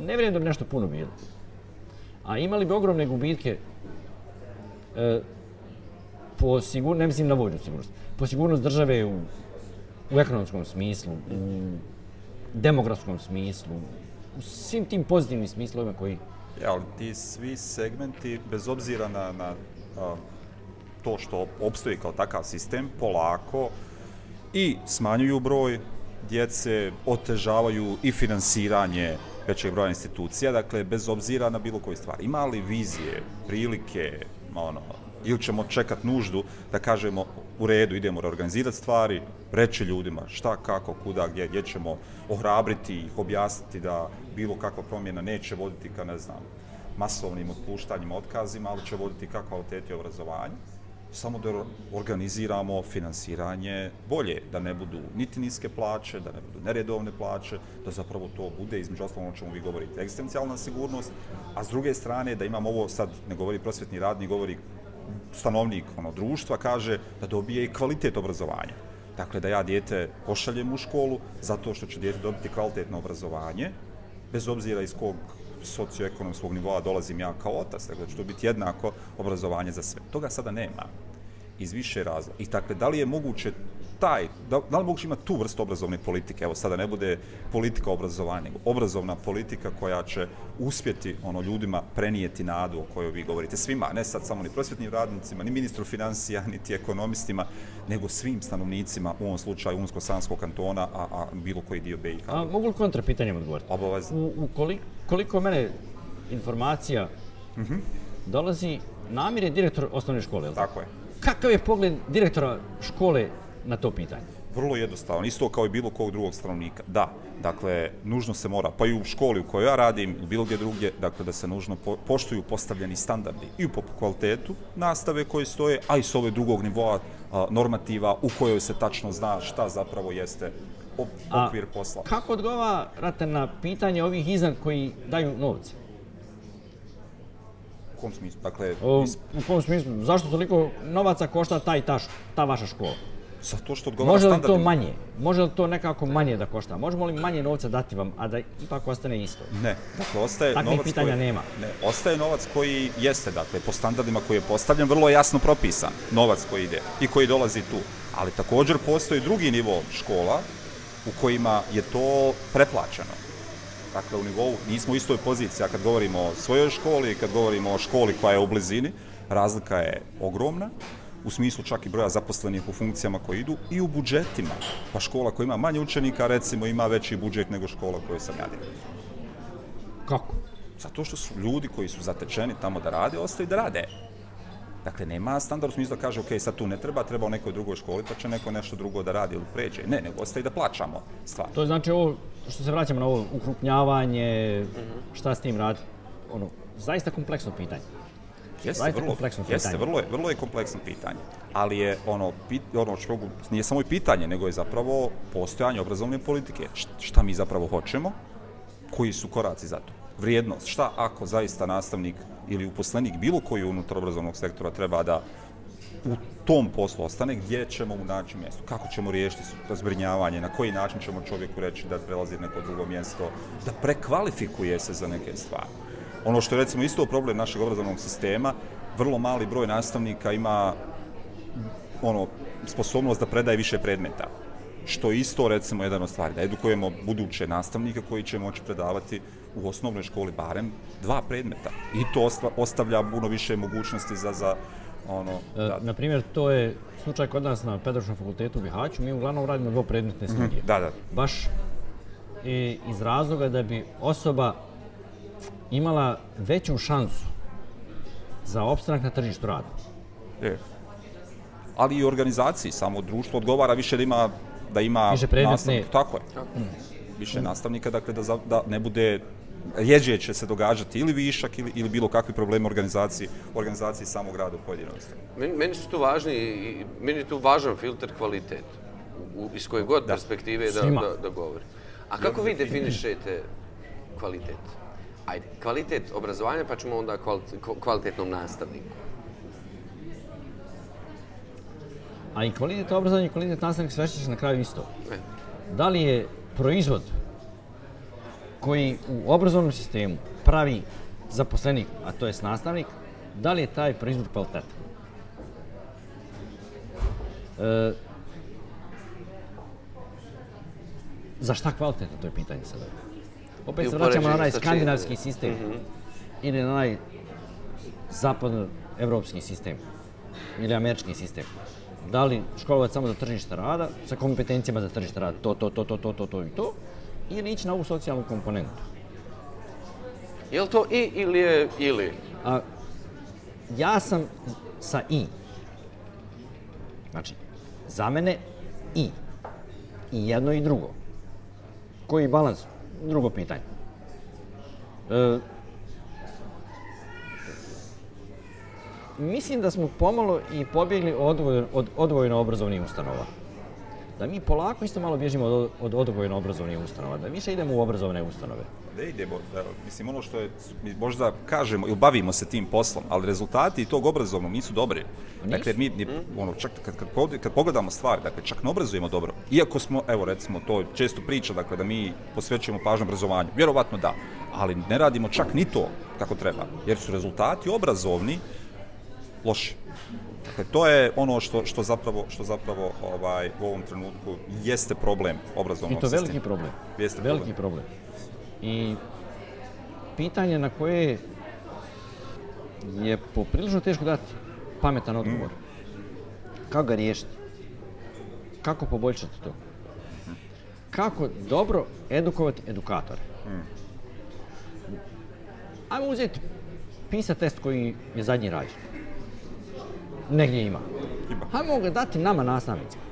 ne vjerujem da bi nešto puno bilo. A imali bi ogromne gubitke e, po sigurnost, ne mislim na vojnu sigurnost, po sigurnost države u, u ekonomskom smislu, u demografskom smislu, u svim tim pozitivnim smislovima koji Ja, ali ti svi segmenti, bez obzira na, na a, to što obstoji kao takav sistem, polako i smanjuju broj djece, otežavaju i finansiranje većeg broja institucija, dakle, bez obzira na bilo koju stvar. Ima li vizije, prilike, ono, ili ćemo čekat nuždu da kažemo u redu, idemo reorganizirati stvari, reći ljudima šta, kako, kuda, gdje, gdje ćemo ohrabriti ih, objasniti da bilo kakva promjena neće voditi ka, ne znam, masovnim otpuštanjima, otkazima, ali će voditi ka kvaliteti obrazovanja. Samo da organiziramo finansiranje bolje, da ne budu niti niske plaće, da ne budu neredovne plaće, da zapravo to bude, između ostalog ono o čemu vi govorite, egzistencijalna sigurnost, a s druge strane da imamo ovo sad, ne govori prosvetni radnik, govori stanovnik ono, društva, kaže da dobije i kvalitet obrazovanja. Dakle, da ja dijete pošaljem u školu zato što će dijete dobiti kvalitetno obrazovanje, bez obzira iz kog socioekonomskog nivoa dolazim ja kao otac, tako da će to biti jednako obrazovanje za sve. Toga sada nema iz više razloga. I tako, da li je moguće taj, da, da li je moguće imati tu vrstu obrazovne politike, evo sada ne bude politika obrazovanja, nego obrazovna politika koja će uspjeti ono ljudima prenijeti nadu o kojoj vi govorite svima, ne sad samo ni prosvjetnim radnicima, ni ministru financija, niti ekonomistima, nego svim stanovnicima, u ovom slučaju Unsko-Sanskog kantona, a, a bilo koji dio BiH. A mogu li kontra pitanjem odgovoriti? Obavezno. U, u koliko, koliko mene informacija dolazi, Namir je direktor osnovne škole, jel? Tako je. Kakav je pogled direktora škole na to pitanje? Vrlo jednostavan, isto kao i bilo kog drugog stanovnika. Da, dakle, nužno se mora, pa i u školi u kojoj ja radim, ili bilo gdje drugdje, dakle, da se nužno po, poštuju postavljeni standardi i po kvalitetu nastave koje stoje, a i s ove drugog nivoa, a, normativa u kojoj se tačno zna šta zapravo jeste A okvir posla. Kako odgovarate na pitanje ovih iznad koji daju novce? U kom smislu? Dakle, O, u kom smislu? Zašto toliko novaca košta taj ta, ta vaša škola? Zato što odgovara Može li to manje? Može li to nekako manje da košta? Možemo li manje novca dati vam, a da ipak ostane isto? Ne, dakle ostaje Takvih novac pitanja koji, nema. Ne, ostaje novac koji jeste, dakle, po standardima koji je postavljen, vrlo jasno propisan novac koji ide i koji dolazi tu. Ali također postoji drugi nivo škola u kojima je to preplaćeno. Dakle, u nivou, nismo u istoj poziciji, a kad govorimo o svojoj školi kad govorimo o školi koja je u blizini, razlika je ogromna, u smislu čak i broja zaposlenih u funkcijama koji idu i u budžetima. Pa škola koja ima manje učenika, recimo, ima veći budžet nego škola koju sam ja direktor. Kako? Zato što su ljudi koji su zatečeni tamo da rade, ostaju da rade. Dakle, nema standard u smislu da kaže, ok, sad tu ne treba, treba u nekoj drugoj školi, pa će neko nešto drugo da radi ili pređe. Ne, nego ostaje da plaćamo stvar. To je znači ovo, što se vraćamo na ovo ukrupnjavanje, šta s tim radi? Ono, zaista kompleksno pitanje. Jeste zaista vrlo, kompleksno jeste, pitanje. vrlo je, vrlo je kompleksno pitanje. Ali je ono, pit, ono što mogu, nije samo i pitanje, nego je zapravo postojanje obrazovne politike. Šta mi zapravo hoćemo, koji su koraci za to. Vrijednost, šta ako zaista nastavnik ili uposlenik bilo koji unutar obrazovnog sektora treba da u tom poslu ostane, gdje ćemo mu naći mjesto, kako ćemo riješiti zbrinjavanje, na koji način ćemo čovjeku reći da prelazi neko drugo mjesto, da prekvalifikuje se za neke stvari. Ono što je recimo isto problem našeg obrazovnog sistema, vrlo mali broj nastavnika ima ono, sposobnost da predaje više predmeta. Što je isto, recimo, jedan od stvari, da edukujemo buduće nastavnike koji će moći predavati u osnovnoj školi barem dva predmeta. I to ostavlja puno više mogućnosti za, za ono, E, da, na primjer, to je slučaj kod nas na Pedagoškom fakultetu u Bihaću. Mi uglavnom radimo dvopredmetne studije. da, da. Baš i iz razloga da bi osoba imala veću šansu za opstanak na tržištu rada. Je. Ali i organizaciji, samo društvo odgovara više da ima da ima Više nastavnika. Tako je. Više nastavnika, dakle da, za, da ne bude rjeđe će se događati ili višak ili, ili bilo kakvi problemi organizaciji, organizaciji samog rada u pojedinom ustanovi. Meni, meni su tu važni, i- meni je tu važan filter kvalitet, u, iz koje god perspektive da, da, da govori. A kako vi definišete kvalitet? Ajde, kvalitet obrazovanja, pa ćemo onda kvalit- kva- kvalitetnom nastavniku. A i kvalitet obrazovanja i kvalitet nastavnik svešće se na kraju isto. E, Da li je proizvod koji u obrazovnom sistemu pravi zaposlenik, a to je nastavnik, da li je taj proizvod kvalitetan? E, za šta kvalitetan, to je pitanje sada. Opet se vraćamo na onaj skandinavski sistem ili na onaj zapadnoevropski sistem ili američki sistem. Da li školovati samo za tržište rada sa kompetencijama za tržište rada, to, to, to, to, to, to, to i to, ili ići na ovu socijalnu komponentu. Je li to i ili je ili? A ja sam sa i. Znači, za mene i. I jedno i drugo. Koji balans? Drugo pitanje. E, mislim da smo pomalo i pobjegli od, odvoj- od odvojeno obrazovnih ustanova. Da mi polako isto malo bježimo od, od odvojeno obrazovnih ustanova, da više idemo u obrazovne ustanove. Ne idemo, evo, mislim, ono što je, mi možda kažemo ili bavimo se tim poslom, ali rezultati tog obrazovnog nisu dobri. Dakle, mi, ni, ono, čak kad, kad, kad pogledamo stvari, dakle, čak ne obrazujemo dobro. Iako smo, evo, recimo, to često priča, dakle, da mi posvećujemo pažnju obrazovanju. Vjerovatno da, ali ne radimo čak ni to kako treba, jer su rezultati obrazovni loši. Dakle, to je ono što, što zapravo, što zapravo ovaj, u ovom trenutku jeste problem I obrazovnog to sistema. veliki problem. Jeste veliki problem. I pitanje na koje je poprilično teško dati pametan odgovor. Kako ga riješiti? Kako poboljšati to? Kako dobro edukovati edukatore? Ajmo uzeti PISA test koji je zadnji rađen. Negdje ima. Hajmo ga dati nama nastavnicima.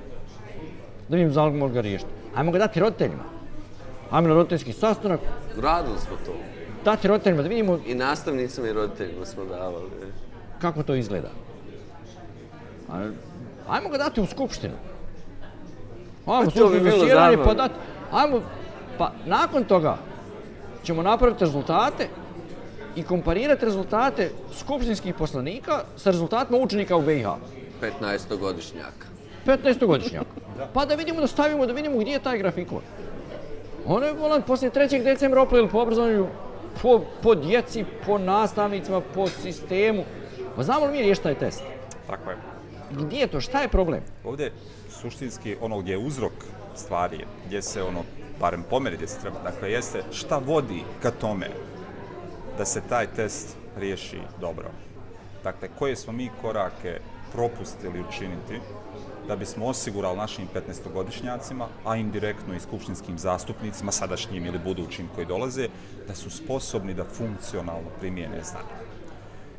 Da vidimo da li možemo ga riješiti. Hajmo ga dati roditeljima. Roditeljski sastanak, Radili smo to. dati roditeljima da vidimo I nastavnicima i roditeljima smo davali. e. kako to izgleda. A Ajmo ga dati u skupštinu. Ajmo Pa to službu bi bilo zasjedanje, pa zabavno. dati. Ajmo, pa nakon toga ćemo napraviti rezultate i komparirati rezultate skupštinskih poslanika sa rezultatima učenika u BiH. 15-godišnjaka. 15-godišnjaka. Pa da vidimo, da stavimo, da vidimo gdje je taj grafikon. Ono je volan poslije 3. decembra oplili po obrazovanju, po, po djeci, po nastavnicima, po sistemu. Pa znamo li mi riješiti taj test? Tako je. Gdje je to? Šta je problem? Ovdje suštinski ono gdje je uzrok stvari, gdje se ono, barem pomeri gdje se treba, dakle jeste šta vodi ka tome da se taj test riješi dobro. Dakle, koje smo mi korake propustili učiniti da bismo osigurali našim 15-godišnjacima, a indirektno i skupštinskim zastupnicima, sadašnjim ili budućim koji dolaze, da su sposobni da funkcionalno primijene znanje.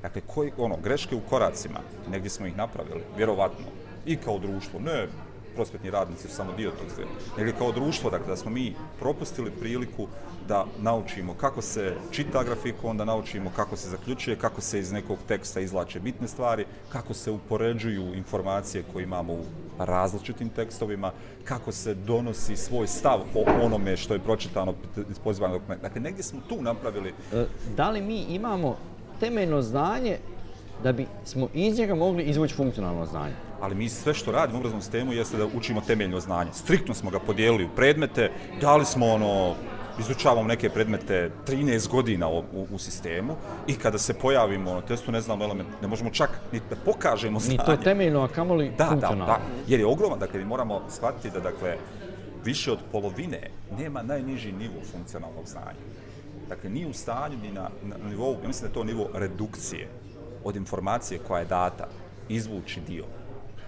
Dakle, koji, ono, greške u koracima, negdje smo ih napravili, vjerovatno, i kao društvo, ne prosvetni radnici su samo dio tog svega, negdje kao društvo, dakle, da smo mi propustili priliku da naučimo kako se čita grafikon, da naučimo kako se zaključuje, kako se iz nekog teksta izlače bitne stvari, kako se upoređuju informacije koje imamo u različitim tekstovima, kako se donosi svoj stav o onome što je pročitano iz pozivanog dokumenta. Dakle, negdje smo tu napravili E, Da li mi imamo temeljno znanje da bi smo iz njega mogli izvući funkcionalno znanje? ali mi sve što radimo u obrazovnom sistemu jeste da učimo temeljno znanje. Striktno smo ga podijelili u predmete, dali smo ono, izučavamo neke predmete 13 godina u, u, u sistemu i kada se pojavimo na testu ne znamo element, ne možemo čak ni da pokažemo Ni znanje. to temeljno, a kamoli Da, da, funkcionalno. da, jer je ogroman, dakle mi moramo shvatiti da dakle više od polovine nema najniži nivo funkcionalnog znanja. Dakle, ni u stanju, ni na, na nivou, ja mislim da je to nivo redukcije od informacije koja je data, izvući dio.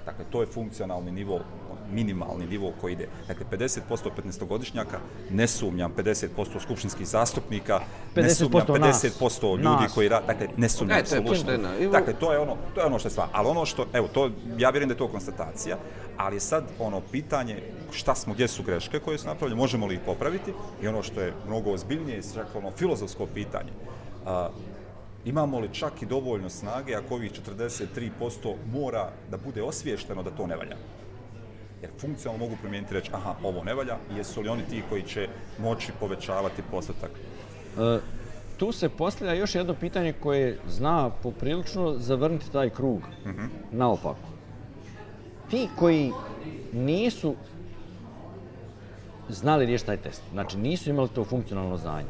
Dakle, to je funkcionalni nivo, minimalni nivo koji ide. Dakle, 50% 15-godišnjaka, ne sumnjam 50% skupštinskih zastupnika, ne 50% sumnjam nas. 50% ljudi Nas. koji rade, dakle, ne sumnjam E, je apsolutno. I vo- Dakle, to je ono, to je ono što je stvar. Ali ono što, evo, to, ja vjerujem da je to konstatacija, ali je sad ono pitanje šta smo, gdje su greške koje su napravljene, možemo li ih popraviti i ono što je mnogo ozbiljnije, čak ono filozofsko pitanje. A, imamo li čak i dovoljno snage ako ovih 43% mora da bude osviješteno da to ne valja? Jer funkcionalno mogu promijeniti reći, aha, ovo ne valja, jesu li oni ti koji će moći povećavati postotak? E, tu se postavlja još jedno pitanje koje zna poprilično zavrnuti taj krug naopako. Ti koji nisu znali riješiti taj test, znači nisu imali to funkcionalno znanje,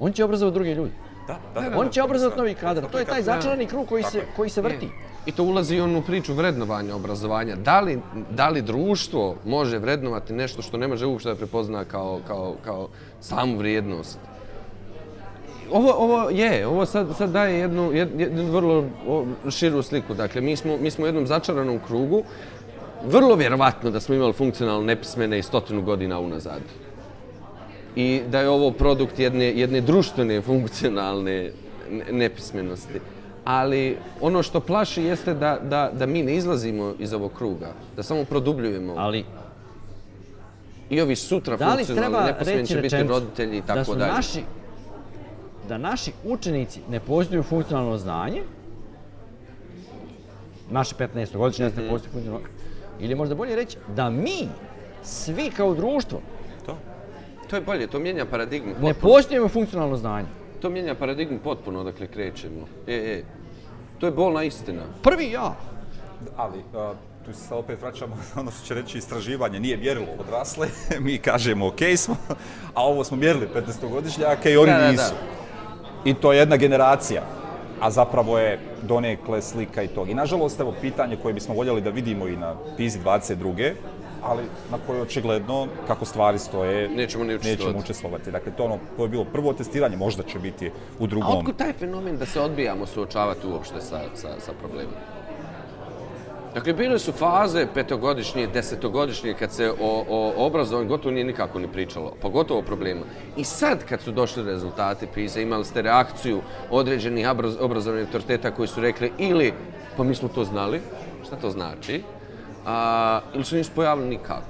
on će obrazovati druge ljude. Da, da, da, On da, će obrazovati novi kadar. To je taj začarani krug koji se, koji se vrti. I to ulazi i u onu priču vrednovanja obrazovanja. Da li, da li društvo može vrednovati nešto što ne može uopšte da prepozna kao, kao, kao samu vrijednost? Ovo, ovo je, ovo sad, sad daje jednu, jed- jednu vrlo širu sliku. Dakle, mi smo, mi smo u jednom začaranom krugu. Vrlo vjerovatno da smo imali funkcionalno nepismene i stotinu godina unazad. I da je ovo produkt jedne, jedne društvene funkcionalne ne- nepismenosti. Ali ono što plaši jeste da, da, da mi ne izlazimo iz ovog kruga, da samo produbljujemo. Ali I ovi sutra da li funkcionalni treba će biti roditelji i da tako dalje. naši da naši učenici ne posjeduju funkcionalno znanje, naši 15-godišnjaci Mhm. ne posjeduju funkcionalno ili možda bolje reći da mi svi kao društvo To. To je bolje, to mijenja paradigmu. ne posjedujemo funkcionalno znanje. To mijenja paradigmu potpuno odakle krećemo. E, e. To je bolna istina. Prvi ja. Ali, uh, tu se opet vraćamo na ono što će reći istraživanje, nije mjerilo odrasle, mi kažemo ok smo, a ovo smo mjerili 15-godišnjake i oni Da, da, da. nisu. I to je jedna generacija, a zapravo je donekle slika i tog. I nažalost, evo, pitanje koje bismo voljeli da vidimo i na PISI 22. Ali na kojoj očigledno, kako stvari stoje, Nećemo učestvovati. nećemo učestvovati. Dakle, to, ono, to je bilo prvo testiranje, možda će biti u A drugom. otkud taj fenomen da se odbijamo suočavati uopšte sa, sa, sa problemom? Dakle, bile su faze petogodišnje, desetogodišnje, kad se o, o obrazovanju gotovo nije nikako ni pričalo, pogotovo o problemu. I sad, kad su došli rezultati PISA, imali ste reakciju određenih obraz, obrazovnih autoriteta koji su rekli ili, pa mi smo to znali, šta to znači, a, ili su nisu pojavili nikako.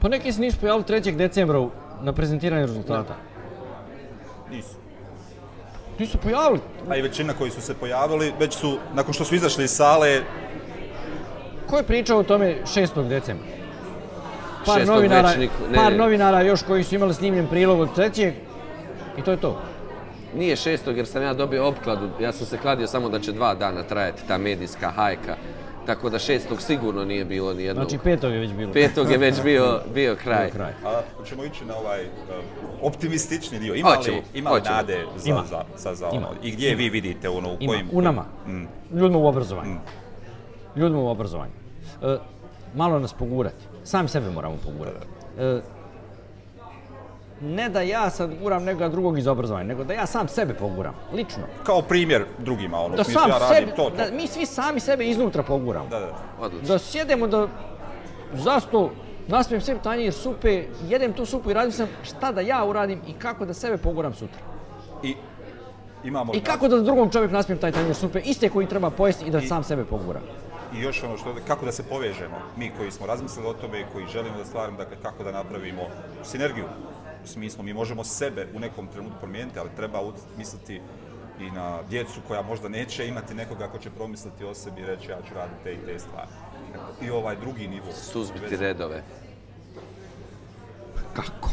Pa neki se nisu pojavili 3. decembra na prezentiranju rezultata. Nisu. Ti su pojavili. A i većina koji su se pojavili, već su, nakon što su izašli iz sale, Ko je pričao o tome 6. decembra? Par novinara, niko- ne. par novinara još koji su imali snimljen prilog od trećeg i to je to. Nije šestog jer sam ja dobio opkladu, ja sam se kladio samo da će dva dana trajati ta medijska hajka. Tako da šestog sigurno nije bilo ni jednog. Znači petog je već bilo. Petog je već bio, bio kraj. Bio kraj. a ćemo ići na ovaj um, optimistični dio. Ima li, Hoćemo, ima li hoćemo. nade za, Ima. za, za, za Ima. ono? I gdje vi vidite ono, u Ima, kojim... u nama. Mm. Ljudima u obrazovanju. Ljudima u obrazovanju. E, malo nas pogurati. Sami sebe moramo pogurati. E, ne da ja sad guram nekoga drugog iz obrazovanja, nego da ja sam sebe poguram, lično. Kao primjer drugima, ono, Da smislu sam ja radim sebi, to, to. da mi svi sami sebe iznutra poguramo. Da, da. Odlično. Da sjedemo da za stol, naspijem sebi tanjir supe, jedem tu supu i radim sam šta da ja uradim i kako da sebe poguram sutra. I imamo... I kako da drugom čovjeku naspijem taj tanjir supe, iste koji treba pojesti i da sam sebe poguram. I još ono što, kako da se povežemo, mi koji smo razmislili o tome i koji želimo da stvarimo, dakle, kako da napravimo sinergiju. U smislu, mi možemo sebe u nekom trenutku promijeniti, ali treba misliti i na djecu koja možda neće imati nekoga ko će promisliti o sebi i reći ja ću raditi te i te stvari. I ovaj drugi nivo. Suzbiti redove. Kako?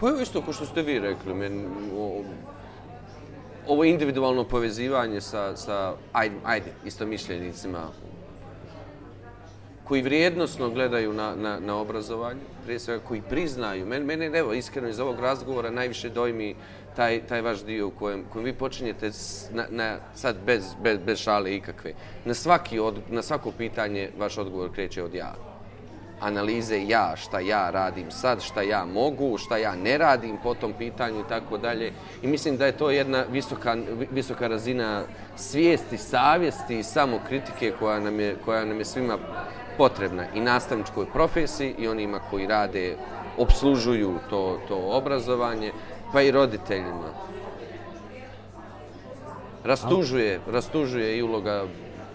Pa evo isto ko što ste vi rekli, men, o, ovo individualno povezivanje sa, sa ajde, ajde, istomišljenicima koji vrijednosno gledaju na, na, na obrazovanje, prije svega koji priznaju. Mene, mene evo, iskreno iz ovog razgovora najviše dojmi taj, taj vaš dio u kojem, kojem vi počinjete s, na, na, sad bez, bez, bez šale ikakve. Na, svaki od, na svako pitanje vaš odgovor kreće od ja analize ja, šta ja radim sad, šta ja mogu, šta ja ne radim po tom pitanju i tako dalje. I mislim da je to jedna visoka, visoka razina svijesti, savjesti i samokritike koja nam je, koja nam je svima potrebna i nastavničkoj profesiji i onima koji rade, obslužuju to, to obrazovanje, pa i roditeljima. Rastužuje, rastužuje i uloga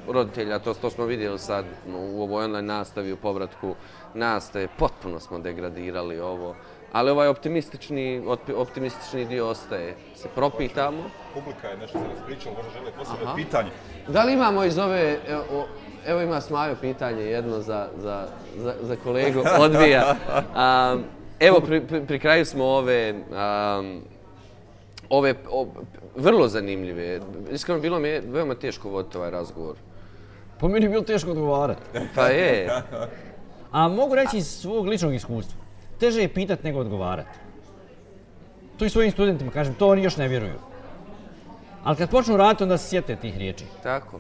roditelja, to, to smo vidjeli sad u ovoj online nastavi, u povratku nastave, potpuno smo degradirali ovo. Ali ovaj optimistični, optimistični dio ostaje. Se propitamo. Publika je nešto za nas pričala, možda žele postaviti pitanje. Da li imamo iz ove, evo, ima Smajo pitanje jedno za, za, za, za kolegu odvija. Um, evo pri, pri, pri kraju smo ove, um, ove o, vrlo zanimljive. Iskreno bilo mi je veoma teško voditi ovaj razgovor. Po meni je bilo teško odgovarati. Pa je. A mogu reći iz svog ličnog iskustva. Teže je pitat nego odgovarati. To i svojim studentima kažem, to oni još ne vjeruju. Ali kad počnu raditi, onda se sjete tih riječi. Tako.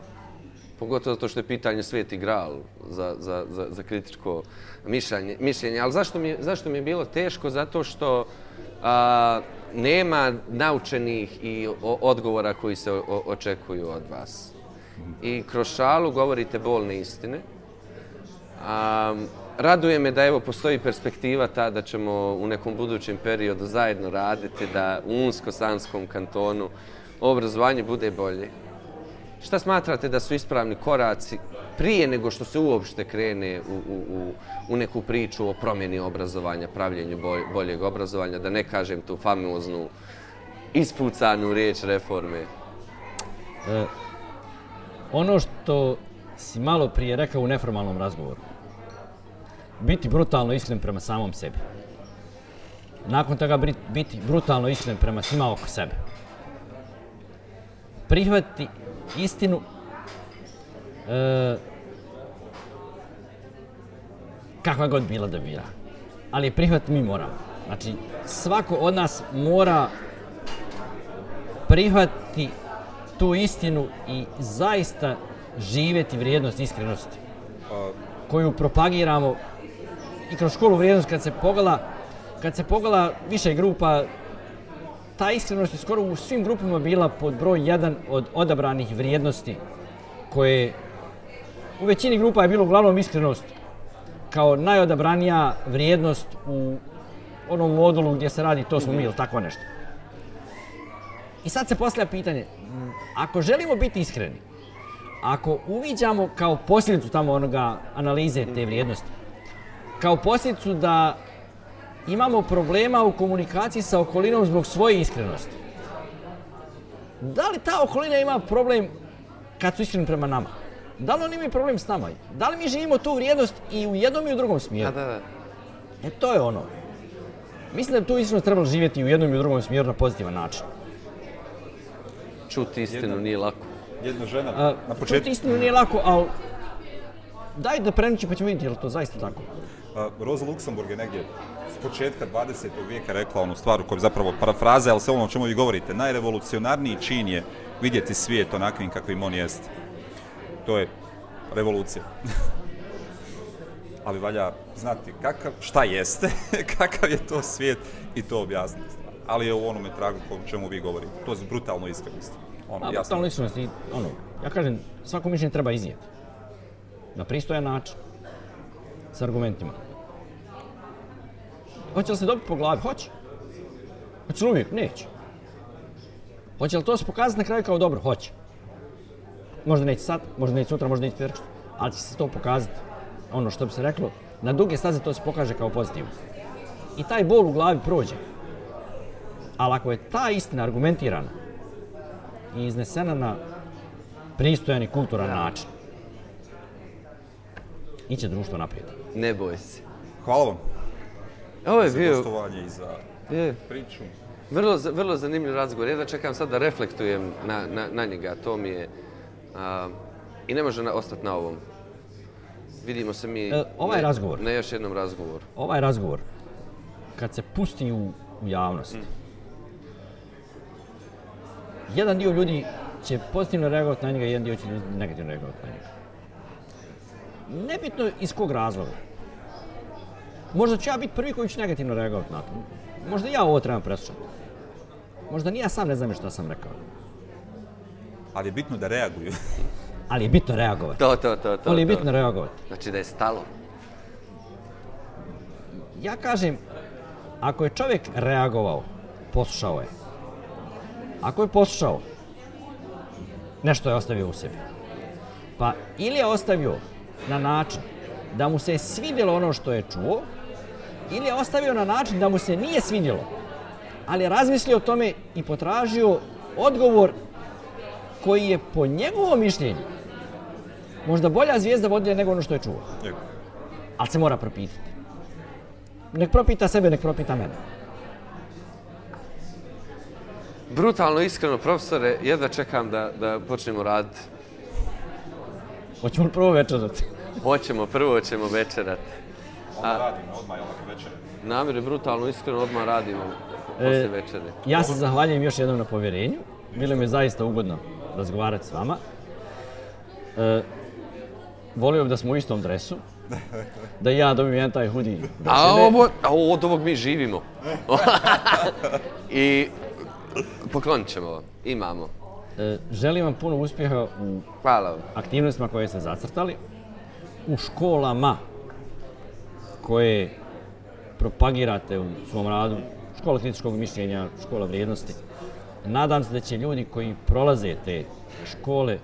Pogotovo zato što je pitanje sveti gral za, za, za, za kritičko mišljenje. mišljenje. Ali zašto mi, zašto mi je bilo teško? Zato što a, nema naučenih i o, odgovora koji se o, očekuju od vas. I kroz šalu govorite bolne istine. A, raduje me da evo postoji perspektiva ta da ćemo u nekom budućem periodu zajedno raditi, da u Unsko-Sanskom kantonu obrazovanje bude bolje. Šta smatrate da su ispravni koraci prije nego što se uopšte krene u, u, u, u neku priču o promjeni obrazovanja, pravljenju boljeg obrazovanja, da ne kažem tu famoznu ispucanu riječ reforme? E, ono što si malo prije rekao u neformalnom razgovoru. Biti brutalno iskren prema samom sebi. Nakon toga biti brutalno iskren prema svima oko sebe. Prihvati istinu e, kakva god bila da bila. Ali prihvat mi moramo. Znači, svako od nas mora prihvati tu istinu i zaista živjeti vrijednost iskrenosti koju propagiramo i kroz školu vrijednost kad se pogala kad se pogala više grupa ta iskrenost je skoro u svim grupama bila pod broj jedan od odabranih vrijednosti koje u većini grupa je bilo uglavnom iskrenost kao najodabranija vrijednost u onom modulu gdje se radi to smo mi ili tako nešto. I sad se postavlja pitanje, mm, ako želimo biti iskreni, ako uviđamo kao posljedicu tamo onoga analize te vrijednosti, kao posljedicu da imamo problema u komunikaciji sa okolinom zbog svoje iskrenosti, Da li ta okolina ima problem kad su iskreni prema nama? Da li oni imaju problem s nama? Da li mi živimo tu vrijednost i u jednom i u drugom smjeru? da, da. E to je ono. Mislim da bi tu iskrenost trebalo živjeti i u jednom i u drugom smjeru na pozitivan način. Čuti istinu nije lako. Jedna žena A, na čuti početku... istinu nije lako, ali daj da prenući pa ćemo vidjeti je li to zaista tako. A, Rosa Luxemburg je negdje početka 20. vijeka rekla onu stvar u kojoj zapravo parafraza, ali sve ono o čemu vi govorite, najrevolucionarniji čin je vidjeti svijet onakvim kakvim on jeste. To je revolucija. ali valja znati kakav, šta jeste, kakav je to svijet i to objasniti. Ali je u onome tragu o čemu vi govorite. To je brutalno iskrenost. Ono, A jasno. totalno iskrenost ono, ja kažem, svako mišljenje treba iznijeti. Na pristojan način. S argumentima. Hoće li se dobiti po glavi? Hoće. Hoće li uvijek? Neće. Hoće li to se pokazati na kraju kao dobro? Hoće. Možda neće sad, možda neće sutra, možda neće prekšta, ali će se to pokazati, ono što bi se reklo, na duge staze to se pokaže kao pozitivno. I taj bol u glavi prođe. Ali ako je ta istina argumentirana i iznesena na pristojan i kulturan način, iće društvo naprijed. Ne boj se. Hvala vam Ovo je za bio gostovanje i za je, priču. vrlo, vrlo zanimljiv razgovor. Jedva čekam sad da reflektujem na, na, na njega. To mi je... A, I ne može na, ostati na ovom. Vidimo se mi... E, ovaj na- razgovor. Na još jednom razgovoru. Ovaj razgovor, kad se pusti u, u javnost, jedan dio ljudi će pozitivno reagovati na njega, jedan dio će negativno reagovati na njega. Nebitno iz kog razloga. Možda ću ja biti prvi koji će negativno reagovati na to. Možda ja ovo trebam preslušati. Možda ni ja sam ne znam šta sam rekao. Ali je bitno da reaguju. Ali je bitno reagovati. To, to, to, to. Ali je to. bitno reagovati. Znači da je stalo. Ja kažem, ako je čovjek reagovao, poslušao je. Ako je poslušao, nešto je ostavio u sebi. Pa ili je ostavio na način da mu se je svidjelo ono što je čuo, ili je ostavio na način da mu se nije svidjelo, ali je razmislio o tome i potražio odgovor koji je po njegovom mišljenju možda bolja zvijezda vodilja nego ono što je čuo. Ali se mora propitati. Nek propita sebe, nek propita mene. Brutalno, iskreno, profesore, jedva čekam da, da počnemo raditi. Hoćemo li prvo večerati? Hoćemo, prvo ćemo večerat. Onda radimo odmah, jel, večere. Namjer je brutalno, iskreno, odmah radimo poslije večere. Ja se zahvaljujem još jednom na povjerenju. Bilo mi je zaista ugodno razgovarati s vama. E, volio bih da smo u istom dresu. Da ja dobijem jedan taj hoodie A ovo, a ovo od ovog mi živimo. I poklonit ćemo vam. Imamo. E, želim vam puno uspjeha u Hvala aktivnostima koje ste zacrtali, u školama koje propagirate u svom radu, škola kritičkog mišljenja, škola vrijednosti. Nadam se da će ljudi koji prolaze te škole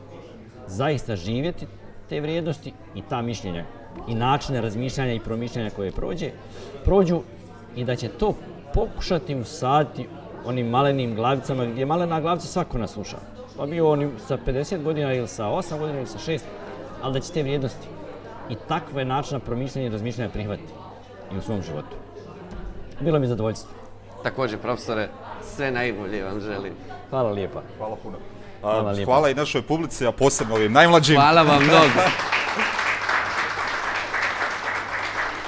zaista živjeti te vrijednosti i ta mišljenja i načine razmišljanja i promišljanja koje prođe, prođu i da će to pokušati usaditi onim malenim glavicama, gdje malena glavica svako nas sluša. Pa bio on sa 50 godina ili sa 8 godina ili sa 6, ali da će te vrijednosti i takve načina promišljanja i razmišljanja prihvatiti i u svom životu. Bilo mi zadovoljstvo. Također, profesore, sve najbolje vam želim. Hvala lijepa. Hvala puno. Hvala A, lijepo. hvala i našoj publici, a posebno ovim najmlađim. Hvala vam mnogo.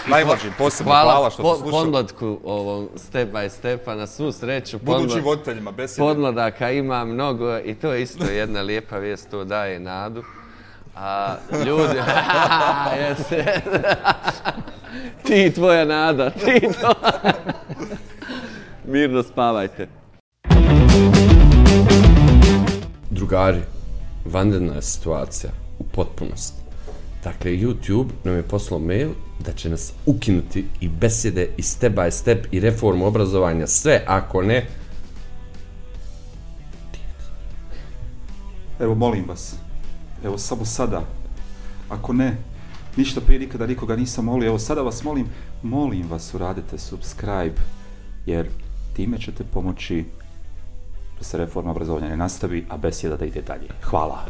Najmlađim, posebno hvala, što po- ste slušali. podmlatku ovom step by stepa, na svu sreću. Budućim voditeljima, besede. Podmladaka ima mnogo i to je isto jedna lijepa vijest, to daje nadu. A ljudi, jeste. ti i tvoja nada, ti i tvoja. Mirno spavajte. Drugari, vanredna je situacija u potpunosti. Dakle, YouTube nam je poslao mail da će nas ukinuti i besjede i step by step i reformu obrazovanja, sve ako ne, Evo, molim vas. Evo, samo sada. Ako ne, ništa prije nikada nikoga nisam molio. Evo, sada vas molim, molim vas uradite subscribe, jer time ćete pomoći da se reforma obrazovanja ne nastavi, a besjeda da ide dalje. Hvala.